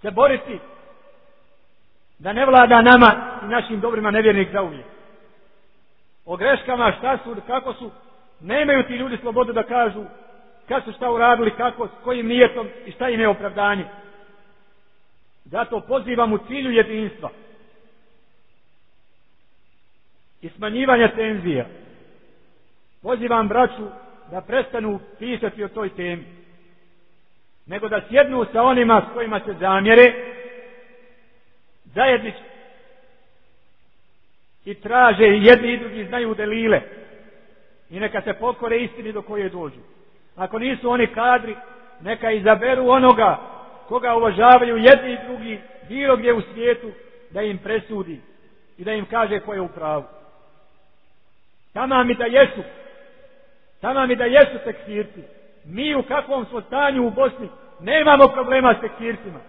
se boriti da ne vlada nama i našim dobrima nevjernik za uvijek. O greškama, šta su, kako su, ne imaju ti ljudi slobodu da kažu kad su šta uradili, kako, s kojim nijetom i šta im je opravdanje. Zato pozivam u cilju jedinstva i smanjivanja tenzija pozivam braću da prestanu pisati o toj temi, nego da sjednu sa onima s kojima se zamjere, zajednički, i traže jedni i drugi znaju delile, i neka se pokore istini do koje dođu. Ako nisu oni kadri, neka izaberu onoga koga uvažavaju jedni i drugi bilo gdje u svijetu da im presudi i da im kaže ko je u pravu. Tamam i da jesu Sama mi da jesu tekstirci. Mi u kakvom smo stanju u Bosni nemamo problema s tekstircima.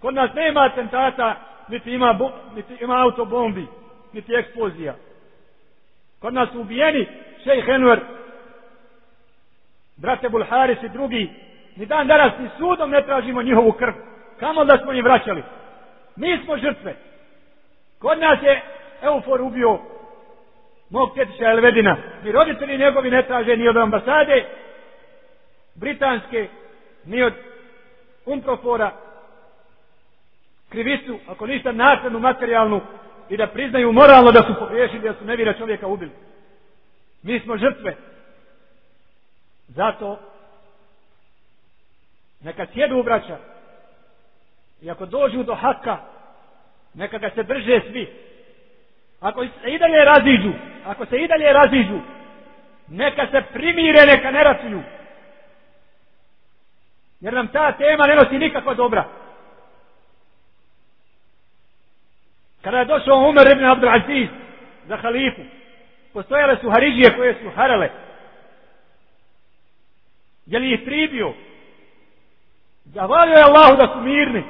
Kod nas nema atentata, niti ima, bo, niti ima autobombi, niti eksplozija. Kod nas su ubijeni šejh Enver, brate Bulharis i drugi. Ni dan danas ni sudom ne tražimo njihovu krv. Kamo da smo njih vraćali? Mi smo žrtve. Kod nas je Eufor ubio mog tjetića Elvedina, ni roditelji njegovi ne traže ni od ambasade britanske, ni od umprofora krivicu, ako ništa nasrednu materijalnu i da priznaju moralno da su pogriješili, da su nevira čovjeka ubili. Mi smo žrtve. Zato neka sjedu u braća i ako dođu do haka, neka ga se drže svi, Ako se i dalje raziđu, ako se i dalje raziđu, neka se primire, neka ne ratuju. Jer nam ta tema ne nosi nikakva dobra. Kada je došao Umar ibn Abdu'aziz za halifu, postojale su Haridžije koje su harale. Je li ih pribio? Zavalio je Allahu da su mirni.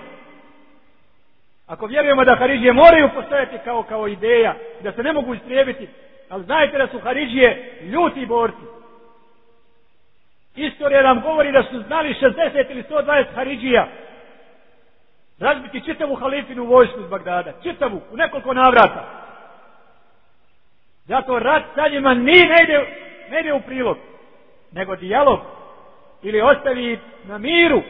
Ako vjerujemo da Haridžije moraju postojati kao kao ideja, da se ne mogu istrijebiti, ali znajte da su Haridžije ljuti borci. Istorija nam govori da su znali 60 ili 120 Haridžija razbiti čitavu halifinu vojsku iz Bagdada, čitavu, u nekoliko navrata. Zato rat sa njima ni ne ide, ne ide u prilog, nego dijalog ili ostavi na miru,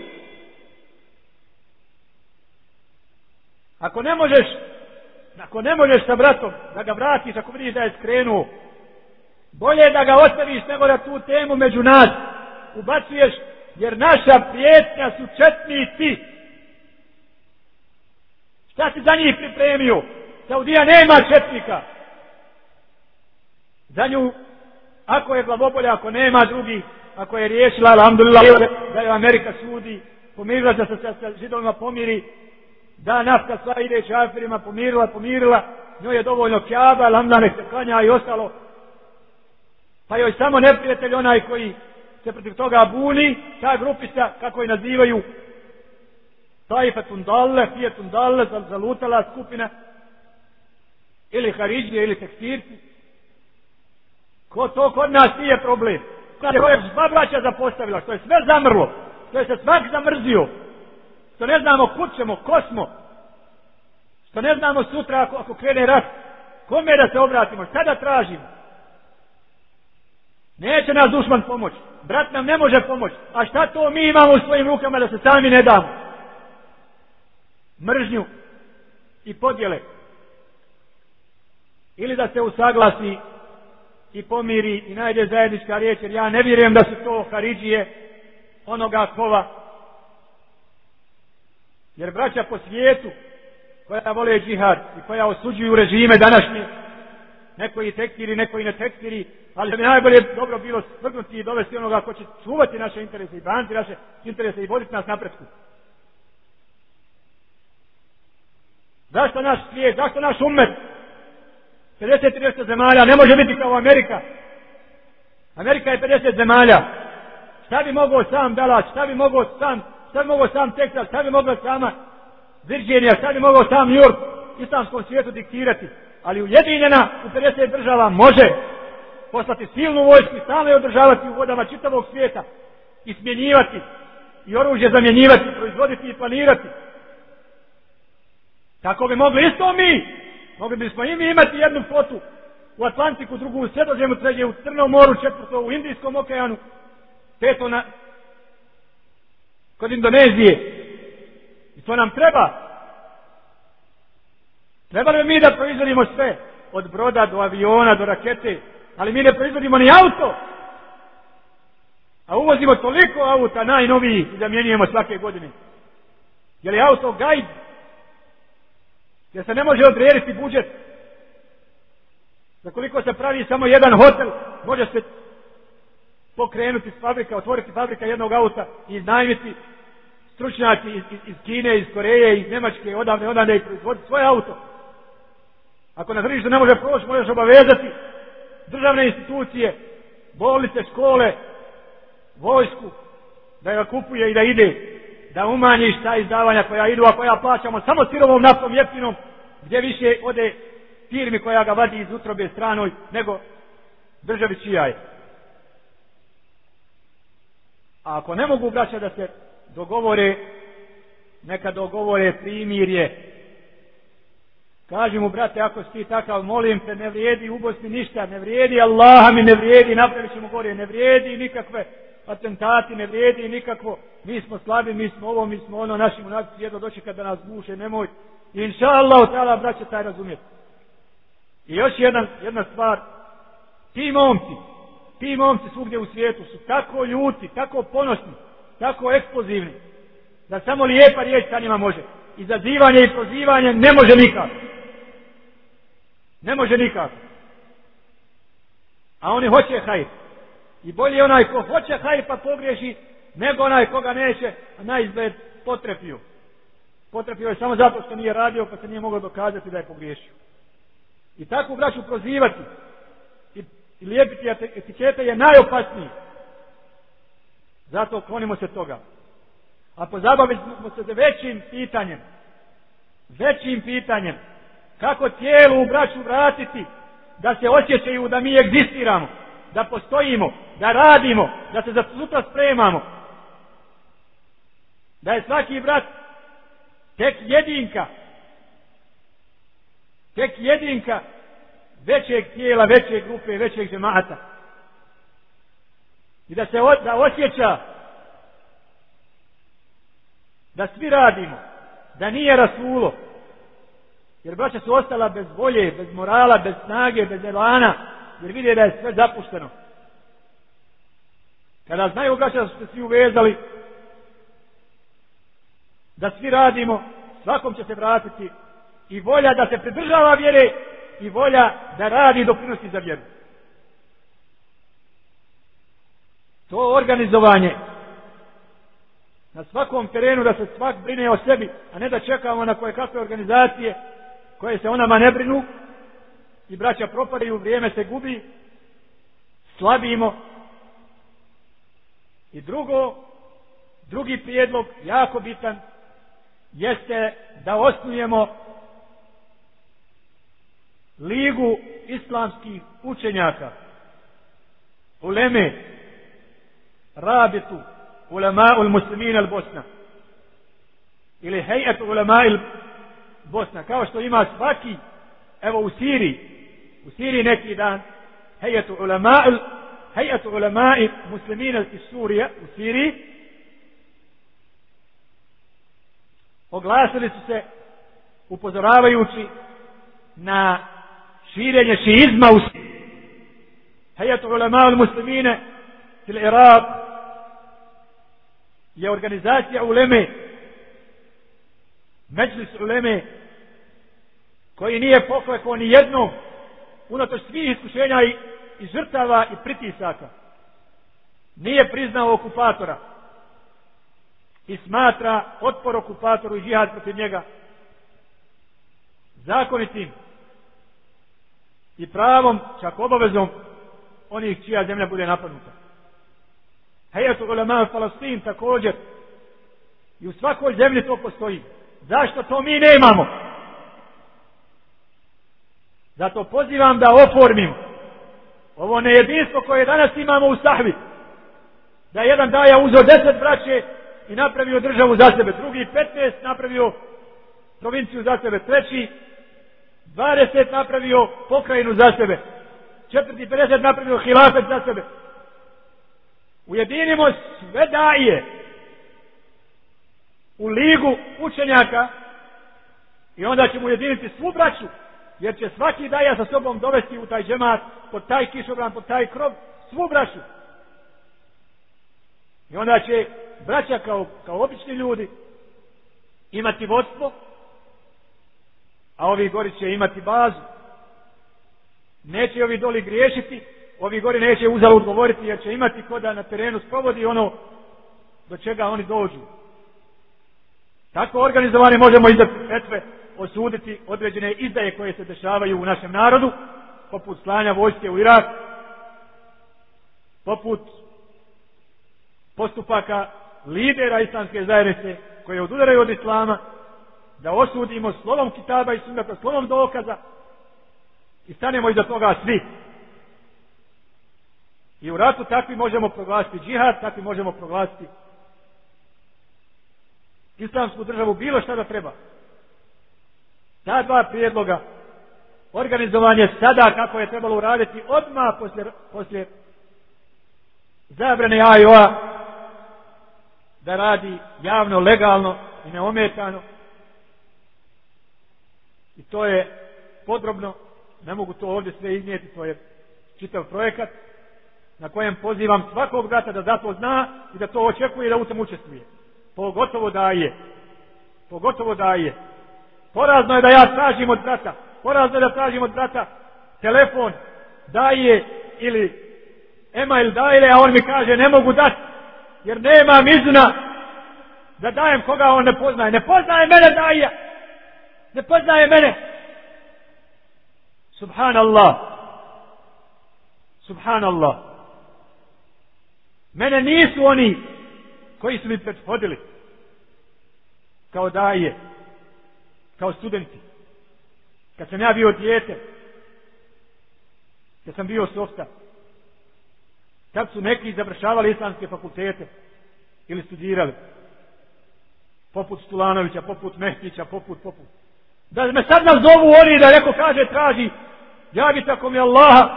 Ako ne možeš, ako ne možeš sa bratom da ga vratiš, ako vidiš da je skrenuo, bolje da ga ostaviš nego da tu temu među nas ubacuješ, jer naša prijetnja su četnici. Šta si za njih pripremio? Saudija nema četnika. Za nju, ako je glavobolja, ako nema drugi, ako je riješila, alhamdulillah, da je Amerika sudi, pomirila se sa, sa židovima, pomiri, da nafka sva ide šafirima, pomirila, pomirila, njoj je dovoljno kjaba, lamdane se klanja i ostalo. Pa joj samo neprijatelj onaj koji se protiv toga buni, ta grupica, kako je nazivaju, tajfa tundalle, fije tundalle, zalutala skupina, ili hariđije, ili tekstirci. Ko to kod nas nije problem? Kada je zbablača zapostavila, što je sve zamrlo, što je se svak zamrzio, što ne znamo kud ćemo, ko smo, što ne znamo sutra ako, ako krene rat, kome da se obratimo, šta da tražimo. Neće nas dušman pomoći, brat nam ne može pomoći, a šta to mi imamo u svojim rukama da se sami ne damo? Mržnju i podjele. Ili da se usaglasi i pomiri i najde zajednička riječ, jer ja ne vjerujem da su to haridžije onoga kova, Jer braća po svijetu koja vole džihad i koja osuđuju režime današnje, neko i tekstiri, neko i ne tekstiri, ali bi najbolje dobro bilo svrgnuti i dovesti onoga ko će čuvati naše interese i banci naše interese i voditi nas napredku. Zašto naš svijet, zašto naš umet? 50-30 zemalja, ne može biti kao Amerika. Amerika je 50 zemalja. Šta bi mogao sam Dalać, šta bi mogao sam šta bi mogao sam Texas, šta bi mogao sama Virginia, šta bi mogao sam New York, islamskom svijetu diktirati. Ali ujedinjena u 50 država može poslati silnu vojsku i stale održavati u vodama čitavog svijeta i smjenjivati i oružje zamjenjivati, proizvoditi i planirati. Tako bi mogli isto mi, mogli bismo i mi imati jednu flotu u Atlantiku, drugu u Sredozemu, treće u Crnom moru, četvrto u Indijskom okeanu, peto na, kod Indonezije. I to nam treba. Treba li mi da proizvodimo sve, od broda do aviona do rakete, ali mi ne proizvodimo ni auto. A uvozimo toliko auta, najnoviji, i zamjenjujemo svake godine. Je li auto gajb? Jer se ne može odrediti budžet. Za koliko se pravi samo jedan hotel, može se pokrenuti fabrika, otvoriti fabrika jednog auta i najmiti stručnjaci iz, iz, iz Kine, iz Koreje, iz Nemačke, odavne, odavne i proizvoditi svoje auto. Ako na tržište ne može proći, možeš obavezati državne institucije, bolnice, škole, vojsku, da ga kupuje i da ide, da umanjiš ta izdavanja koja idu, a koja plaćamo samo sirovom naftom jeftinom, gdje više ode firmi koja ga vadi iz utrobe stranoj, nego državi čija je. A ako ne mogu braća da se dogovore, neka dogovore primirje. Kaži mu, brate, ako si ti takav, molim te, ne vrijedi u Bosni ništa, ne vrijedi Allaha mi, ne vrijedi, napravit ćemo gore, ne vrijedi nikakve atentati, ne vrijedi nikakvo, mi smo slabi, mi smo ovo, mi smo ono, našim unaciju jedno doći kada nas guše, nemoj. Inša Allah, otala, braće, taj razumijete. I još jedna, jedna stvar, ti momci, ti momci svugdje u svijetu su tako ljuti, tako ponosni, tako eksplozivni, da samo lijepa riječ sa njima može. Izazivanje i pozivanje ne može nikako. Ne može nikako. A oni hoće hajr. I bolje onaj ko hoće hajr pa pogriješi, nego onaj koga neće, a najizgled potrepio. Potrepio je samo zato što nije radio, pa se nije mogao dokazati da je pogriješio. I tako braću prozivati, i lijepiti etikete je najopasniji. Zato klonimo se toga. A pozabavimo se većim pitanjem. Većim pitanjem. Kako tijelu u braću vratiti da se osjećaju da mi egzistiramo, da postojimo, da radimo, da se za sutra spremamo. Da je svaki brat tek jedinka tek jedinka većeg tijela, većeg grupe, većeg žemata. I da se o, da osjeća da svi radimo, da nije rasulo. Jer braća su ostala bez volje, bez morala, bez snage, bez elana, jer vide da je sve zapušteno. Kada znaju braća da su se svi uvezali, da svi radimo, svakom će se vratiti i volja da se pridržava vjere i volja da radi doprinosti za vjeru. To organizovanje na svakom terenu da se svak brine o sebi, a ne da čekamo na koje kakve organizacije koje se onama ne brinu i braća propadaju, vrijeme se gubi, slabimo. I drugo, drugi prijedlog, jako bitan, jeste da osnujemo ligu islamskih učenjaka uleme rabitu ulema ul muslimina il Bosna ili hejat ulema il Bosna kao što ima svaki evo u Siriji u Siriji neki dan hejat ulema il hejat ulema il muslimina iz Surija u Siriji oglasili su se upozoravajući na širenje šiizma u Siriji. Hayat ulema al muslimine til Irak je organizacija uleme međlis uleme koji nije poklekao ni jednom unatoč svih iskušenja i, i žrtava i pritisaka nije priznao okupatora i smatra otpor okupatoru i džihad protiv njega zakonitim i pravom, čak obavezom onih čija zemlja bude napadnuta. Hejatu ulema Falastin također i u svakoj zemlji to postoji. Zašto to mi nemamo? Zato pozivam da oformimo ovo nejedinstvo koje danas imamo u sahvi. Da jedan daja uzo deset braće i napravio državu za sebe. Drugi 15 napravio provinciju za sebe. Treći 20 napravio pokrajinu za sebe. 450 napravio hilafet za sebe. Ujedinimo sve daje u ligu učenjaka i onda ćemo ujediniti svu braću jer će svaki daja sa sobom dovesti u taj džemat, pod taj kišobran, pod taj krov, svu braću. I onda će braća kao, kao obični ljudi imati vodstvo a ovi gori će imati bazu. Neće ovi doli griješiti, ovi gori neće uzalud govoriti, jer će imati koda na terenu sprovodi ono do čega oni dođu. Tako organizovane možemo iza petve osuditi određene izdaje koje se dešavaju u našem narodu, poput slanja vojske u Irak, poput postupaka lidera islamske zajednice koje odudaraju od islama, da osudimo slovom kitaba i sunnata, slovom dokaza i stanemo iza toga svi. I u ratu takvi možemo proglasiti džihad, takvi možemo proglasiti islamsku državu, bilo šta da treba. Ta dva prijedloga, organizovanje sada kako je trebalo uraditi odmah poslije, poslije zabrane AIO-a da radi javno, legalno i neometano, I to je podrobno, ne mogu to ovdje sve iznijeti, to je čitav projekat na kojem pozivam svakog brata da zato zna i da to očekuje da u tom učestvuje. Pogotovo da je. Pogotovo da je. Porazno je da ja tražim od brata. Porazno je da tražim od brata telefon da je ili email da je, a on mi kaže ne mogu dati jer nemam izuna da dajem koga on ne poznaje. Ne poznaje mene da je ne poznaje mene subhanallah subhanallah mene nisu oni koji su mi prethodili kao daje kao studenti kad sam ja bio djete kad sam bio softa kad su neki završavali islamske fakultete ili studirali poput Stulanovića, poput Mehtića, poput, poput da me sad nazovu oni da neko kaže traži ja bi tako mi Allaha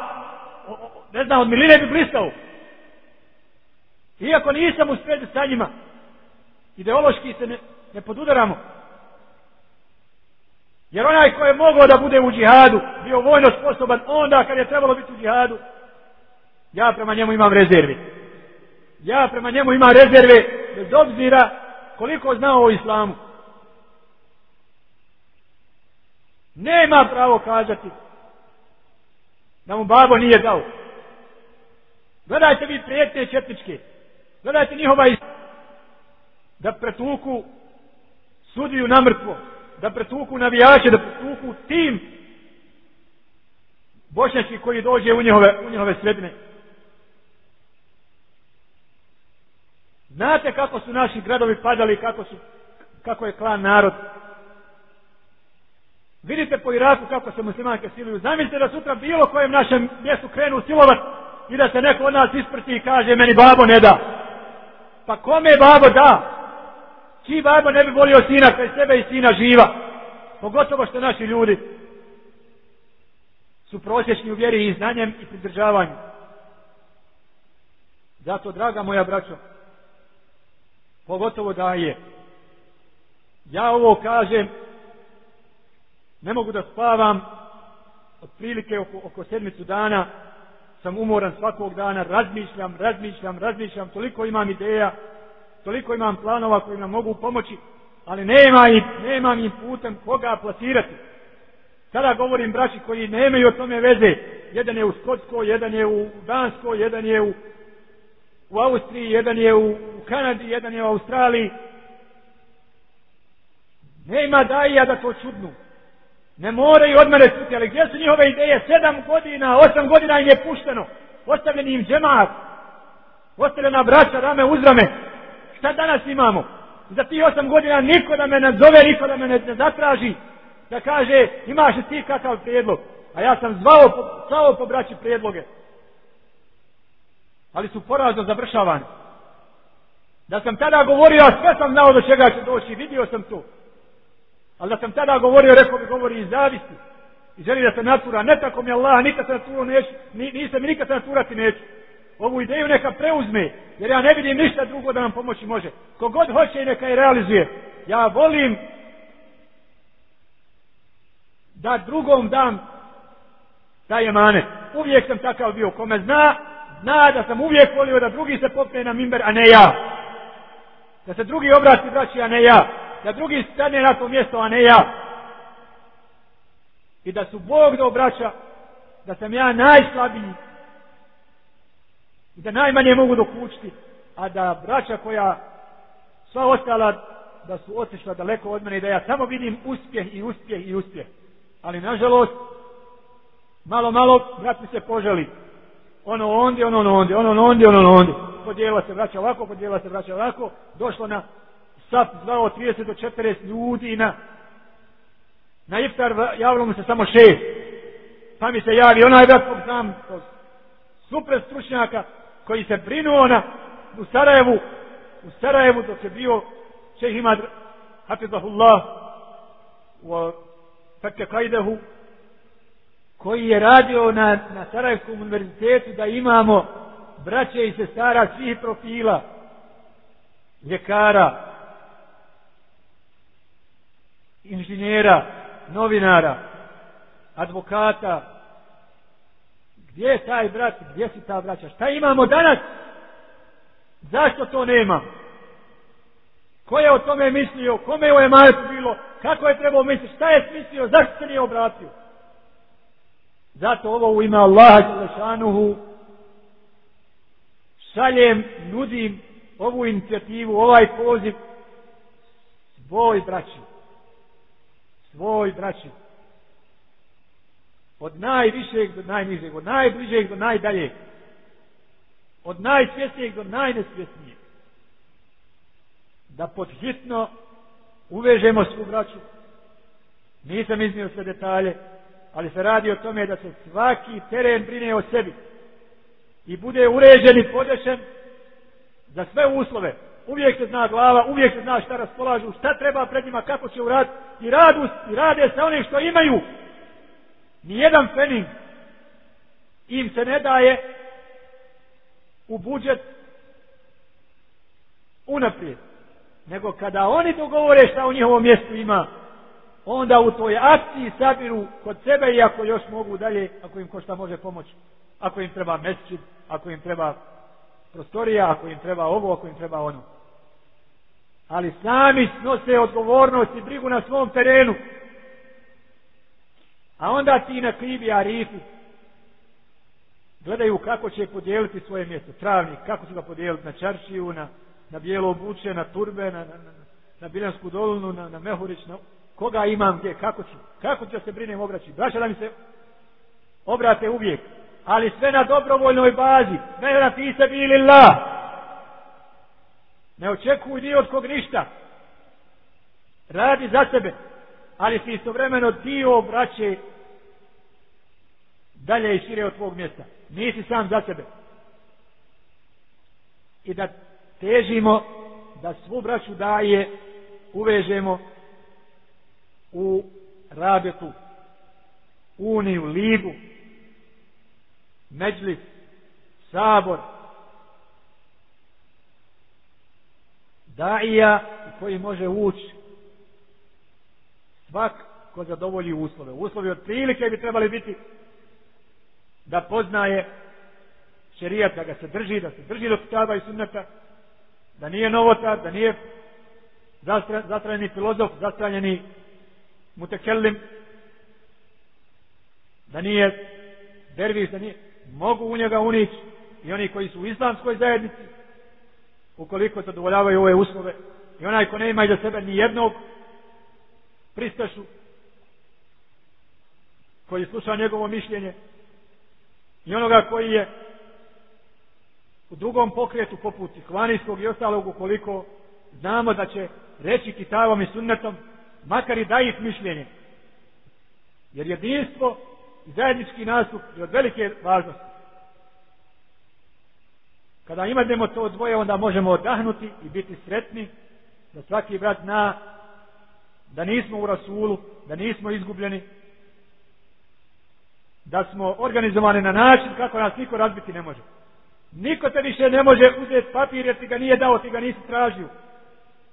ne znam od miline bi pristao iako nisam u sprezi sa njima ideološki se ne, ne podudaramo jer onaj ko je mogao da bude u džihadu bio vojno sposoban onda kad je trebalo biti u džihadu ja prema njemu imam rezervi ja prema njemu imam rezerve bez obzira koliko znao o islamu Nema pravo kazati da mu babo nije dao. Gledajte vi prijetne četničke. Gledajte njihova iz... Da pretuku sudiju na mrtvo. Da pretuku navijače. Da pretuku tim bošnjački koji dođe u njihove, u njihove sredine. Znate kako su naši gradovi padali, kako, su, kako je klan narod Vidite po Iraku kako se muslimanke siluju. Zamislite da sutra bilo kojem našem mjestu krenu silovat i da se neko od nas isprti i kaže meni babo ne da. Pa kome babo da? Čiji babo ne bi volio sina kada sebe i sina živa? Pogotovo što naši ljudi su prosječni u vjeri i znanjem i pridržavanju. Zato, draga moja braćo, pogotovo da je. Ja ovo kažem ne mogu da spavam otprilike oko, oko sedmicu dana sam umoran svakog dana razmišljam, razmišljam, razmišljam toliko imam ideja toliko imam planova koji nam mogu pomoći ali nema im, nemam im putem koga plasirati sada govorim braći koji nemaju o tome veze jedan je u Skotskoj, jedan je u Danskoj, jedan je u u Austriji, jedan je u, u Kanadi, jedan je u Australiji nema daja da to čudnu Ne moraju od mene čuti, ali gdje su njihove ideje? Sedam godina, osam godina im je pušteno. Ostavljeni im džemat. Ostavljena braća, rame uz rame. Šta danas imamo? Za ti osam godina niko da me nazove, niko da me ne zatraži. Da kaže, imaš li ti kakav predlog? A ja sam zvao po, zvao po braći predloge. Ali su porazno završavani. Da sam tada govorio, a sve sam znao do čega će doći, vidio sam to. Ali da sam tada govorio, rekao bi, govori iz zavisti. I želi da se natura. Ne tako mi Allah, nikad se naturo neću. Nisam i nikad se naturati neću. Ovu ideju neka preuzme. Jer ja ne vidim ništa drugo da nam pomoći može. Kogod hoće i neka je realizuje. Ja volim da drugom dam taj emanet. Uvijek sam takav bio. Kome zna, zna da sam uvijek volio da drugi se popne na mimber, a ne ja. Da se drugi obrati, braći, a ne ja. Ja da drugi stane na to mjesto, a ne ja. I da su Bog da obraća, da sam ja najslabiji. I da najmanje mogu dokućiti, a da braća koja sva ostala, da su otišla daleko od mene i da ja samo vidim uspjeh i uspjeh i uspjeh. Ali nažalost, malo, malo, brat mi se poželi. Ono ondje, ono, ono ondje, ono, ono ondje, ono, ono ondje. Podijela se braća ovako, podijela se braća ovako, došlo na saf zvao 30 do 40 ljudi na na iftar javilo mu se samo šest pa mi se javi onaj brat kog znam super stručnjaka koji se brinuo na u Sarajevu u Sarajevu dok je bio šeh imad hafizahullah u fakke kajdehu koji je radio na, na Sarajevskom univerzitetu da imamo braće i sestara svih profila ljekara, inženjera, novinara, advokata. Gdje je taj brat? Gdje si ta braća? Šta imamo danas? Zašto to nema? Ko je o tome mislio? Kome je o Emajetu bilo? Kako je trebao misliti? Šta je smislio? Zašto se nije obratio? Zato ovo u ime Allaha Đelešanuhu šaljem, nudim ovu inicijativu, ovaj poziv svoj braći svoj braći. Od najvišeg do najnižeg, od najbližeg do najdaljeg. Od najsvjesnijeg do najnesvjesnijeg. Da podhitno uvežemo svu braću. Nisam iznio sve detalje, ali se radi o tome da se svaki teren brine o sebi. I bude uređen i podešen za sve uslove uvijek se zna glava, uvijek se zna šta raspolažu, šta treba pred njima, kako će urad i radu i rade sa onim što imaju. Nijedan fening im se ne daje u budžet unaprijed. Nego kada oni dogovore šta u njihovom mjestu ima, onda u toj akciji sabiru kod sebe i ako još mogu dalje, ako im ko šta može pomoći. Ako im treba mesečit, ako im treba prostorija, ako im treba ovo, ako im treba ono ali sami snose odgovornost i brigu na svom terenu. A onda ti na klibi Arifi gledaju kako će podijeliti svoje mjesto, travnik, kako će ga podijeliti na Čaršiju, na, na Bijelo obuče, na Turbe, na, na, na, na Biljansku dolinu, na, na Mehurić, na, koga imam gdje, kako ću, kako ću se brinem obraći, braća da mi se obrate uvijek, ali sve na dobrovoljnoj bazi, ne na ti se bili Allah, Ne očekuj ni od kog ništa. Radi za sebe. Ali si istovremeno dio braće dalje i šire od tvog mjesta. Nisi sam za sebe. I da težimo da svu braću daje uvežemo u rabetu, uniju, ligu, međlis, sabor, daija u koji može ući svak ko zadovolji uslove. Uslovi od prilike bi trebali biti da poznaje šerijat, da ga se drži, da se drži do kitaba i sunnata, da nije novota, da nije zastranjeni filozof, zastranjeni mutekellim, da nije derviš, da nije, mogu u njega unići i oni koji su u islamskoj zajednici, ukoliko zadovoljavaju ove uslove i onaj ko ne ima iza sebe ni jednog pristašu koji sluša njegovo mišljenje i onoga koji je u drugom pokretu poput ihvanijskog i ostalog ukoliko znamo da će reći kitavom i sunnetom makar i da ih mišljenje jer jedinstvo i zajednički nastup je od velike važnosti Kada imademo to dvoje, onda možemo odahnuti i biti sretni da svaki brat zna da nismo u Rasulu, da nismo izgubljeni, da smo organizovani na način kako nas niko razbiti ne može. Niko te više ne može uzeti papir jer ti ga nije dao, ti ga nisi tražio.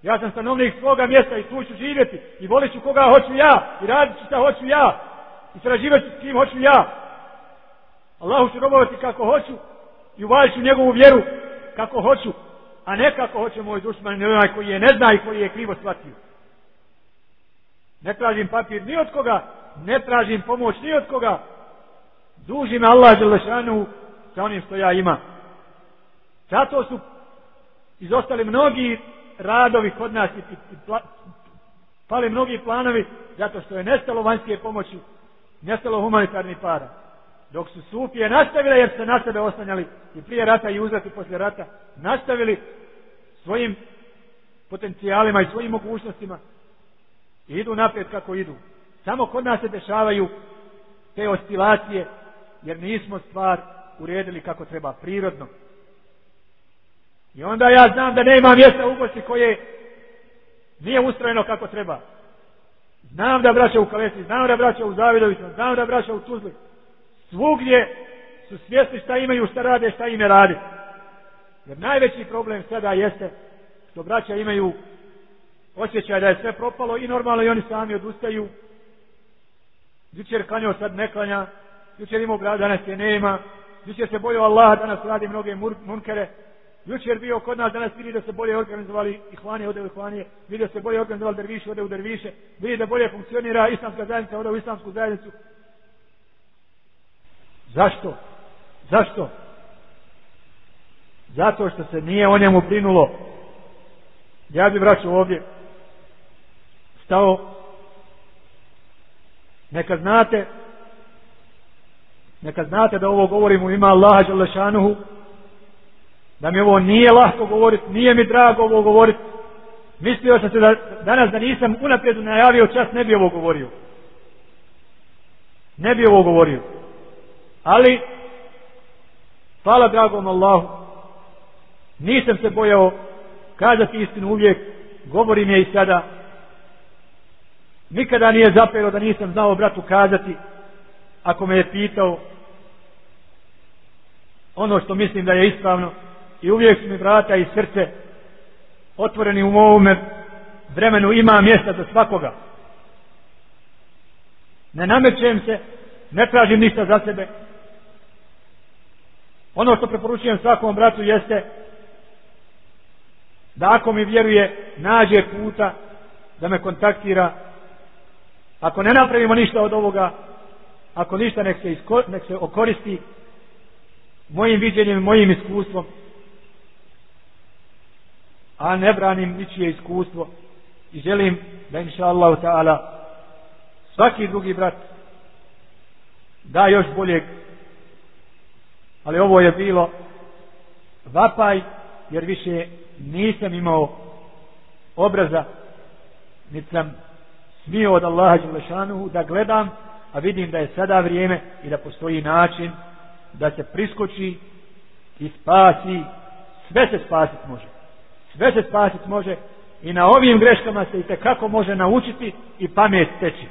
Ja sam stanovnik svoga mjesta i tu ću živjeti i volit ću koga hoću ja i radit ću šta hoću ja i sraživat ću s kim hoću ja. Allahu ću robovati kako hoću i uvaliću njegovu vjeru kako hoću, a ne kako hoće moj dušman, ne onaj koji je ne zna i koji je krivo shvatio. Ne tražim papir ni od koga, ne tražim pomoć ni od koga. Duži me Allah Želešanu sa onim što ja imam. Zato su izostali mnogi radovi kod nas i, i, i pla, pali mnogi planovi zato što je nestalo vanjske pomoći, nestalo humanitarni para dok su sufije nastavile jer se na sebe osanjali i prije rata i uzati poslije rata nastavili svojim potencijalima i svojim mogućnostima i idu naprijed kako idu samo kod nas se dešavaju te oscilacije jer nismo stvar uredili kako treba prirodno i onda ja znam da nema mjesta u Bosni koje nije ustrojeno kako treba znam da braća u Kalesi znam da braća u Zavidovicu znam da braća u Tuzlicu svugdje su svjesni šta imaju, šta rade, šta i ne rade. Jer najveći problem sada jeste što braća imaju osjećaj da je sve propalo i normalno i oni sami odustaju. Jučer kanjao sad ne klanja, jučer imao grad, danas je nema, jučer se bojio Allah, danas radi mnoge munkere, jučer bio kod nas, danas vidi da se bolje organizovali i hvanije, ode u hvanije, vidi da se bolje organizovali derviše, ode u derviše, vidi da bolje funkcionira islamska zajednica, ode u islamsku zajednicu, Zašto? Zašto? Zato što se nije o njemu brinulo. Ja bi vraćao ovdje stao neka znate neka znate da ovo govorimo ima Allaha Đalešanuhu da mi ovo nije lahko govoriti nije mi drago ovo govoriti mislio sam se da danas da nisam unaprijed najavio čas ne bi ovo govorio ne bi ovo govorio Ali, hvala dragom Allahu, nisam se bojao kazati istinu uvijek, govorim je i sada. Nikada nije zapelo da nisam znao bratu kazati, ako me je pitao ono što mislim da je ispravno. I uvijek su mi vrata i srce otvoreni u ovome vremenu ima mjesta za svakoga. Ne namećem se, ne tražim ništa za sebe, Ono što preporučujem svakom bratu jeste da ako mi vjeruje, nađe puta da me kontaktira. Ako ne napravimo ništa od ovoga, ako ništa nek se, isko, nek se okoristi mojim viđenjem, mojim iskustvom, a ne branim ničije iskustvo i želim da inša Allahu ta'ala svaki drugi brat da još boljeg ali ovo je bilo vapaj jer više nisam imao obraza niti sam smio od Allaha Đelešanuhu da gledam a vidim da je sada vrijeme i da postoji način da se priskoči i spasi sve se spasit može sve se spasit može i na ovim greškama se i kako može naučiti i pamet teći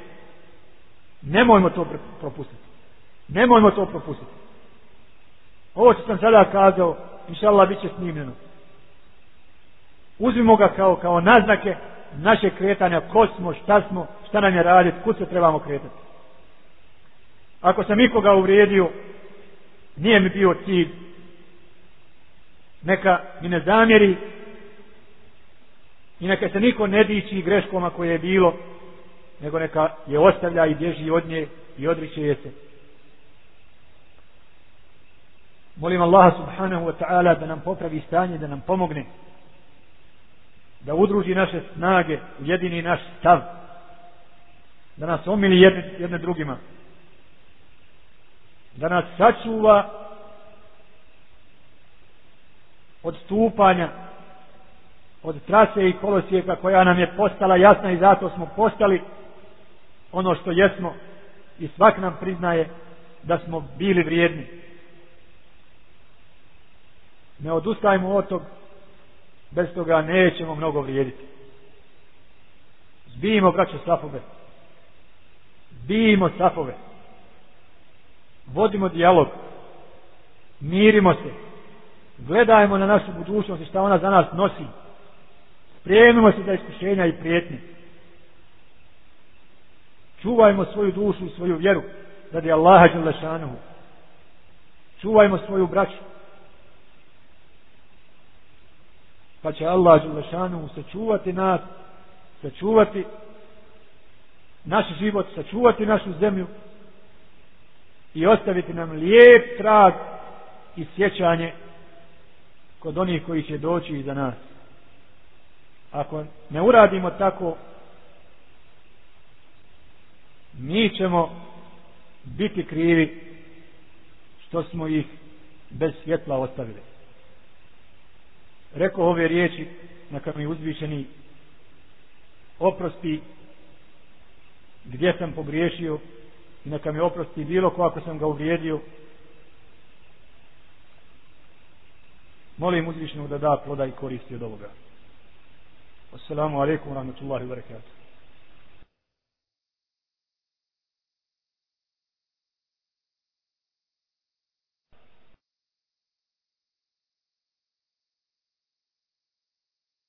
nemojmo to propustiti nemojmo to propustiti Ovo što sam sada kazao, inša Allah, bit će snimljeno. Uzmimo ga kao, kao naznake naše kretanja, ko smo, šta smo, šta nam je raditi, kud se trebamo kretati. Ako sam ikoga uvrijedio, nije mi bio cilj. Neka mi ne zamjeri i neka se niko ne dići greškoma koje je bilo, nego neka je ostavlja i bježi od nje i odriče je se. Molim Allaha subhanahu wa ta'ala da nam popravi stanje, da nam pomogne. Da udruži naše snage, ujedini naš stav. Da nas omili jedne, jedne drugima. Da nas sačuva od stupanja, od trase i kolosijeka koja nam je postala jasna i zato smo postali ono što jesmo i svak nam priznaje da smo bili vrijedni ne odustajmo od tog bez toga nećemo mnogo vrijediti zbijimo braće safove zbijimo safove vodimo dijalog mirimo se gledajmo na našu budućnost i šta ona za nas nosi spremimo se za iskušenja i prijetnje čuvajmo svoju dušu i svoju vjeru radi Allaha Đalešanuhu čuvajmo svoju braću pa će Allah Đulešanu sačuvati nas, sačuvati naš život, sačuvati našu zemlju i ostaviti nam lijep trag i sjećanje kod onih koji će doći iza nas. Ako ne uradimo tako, mi ćemo biti krivi što smo ih bez svjetla ostavili rekao ove riječi neka mi uzvišeni oprosti gdje sam pogriješio i neka mi oprosti bilo ko ako sam ga uvrijedio molim uzvišenog da da ploda i koristi od ovoga Assalamu alaikum wa rahmatullahi wa barakatuh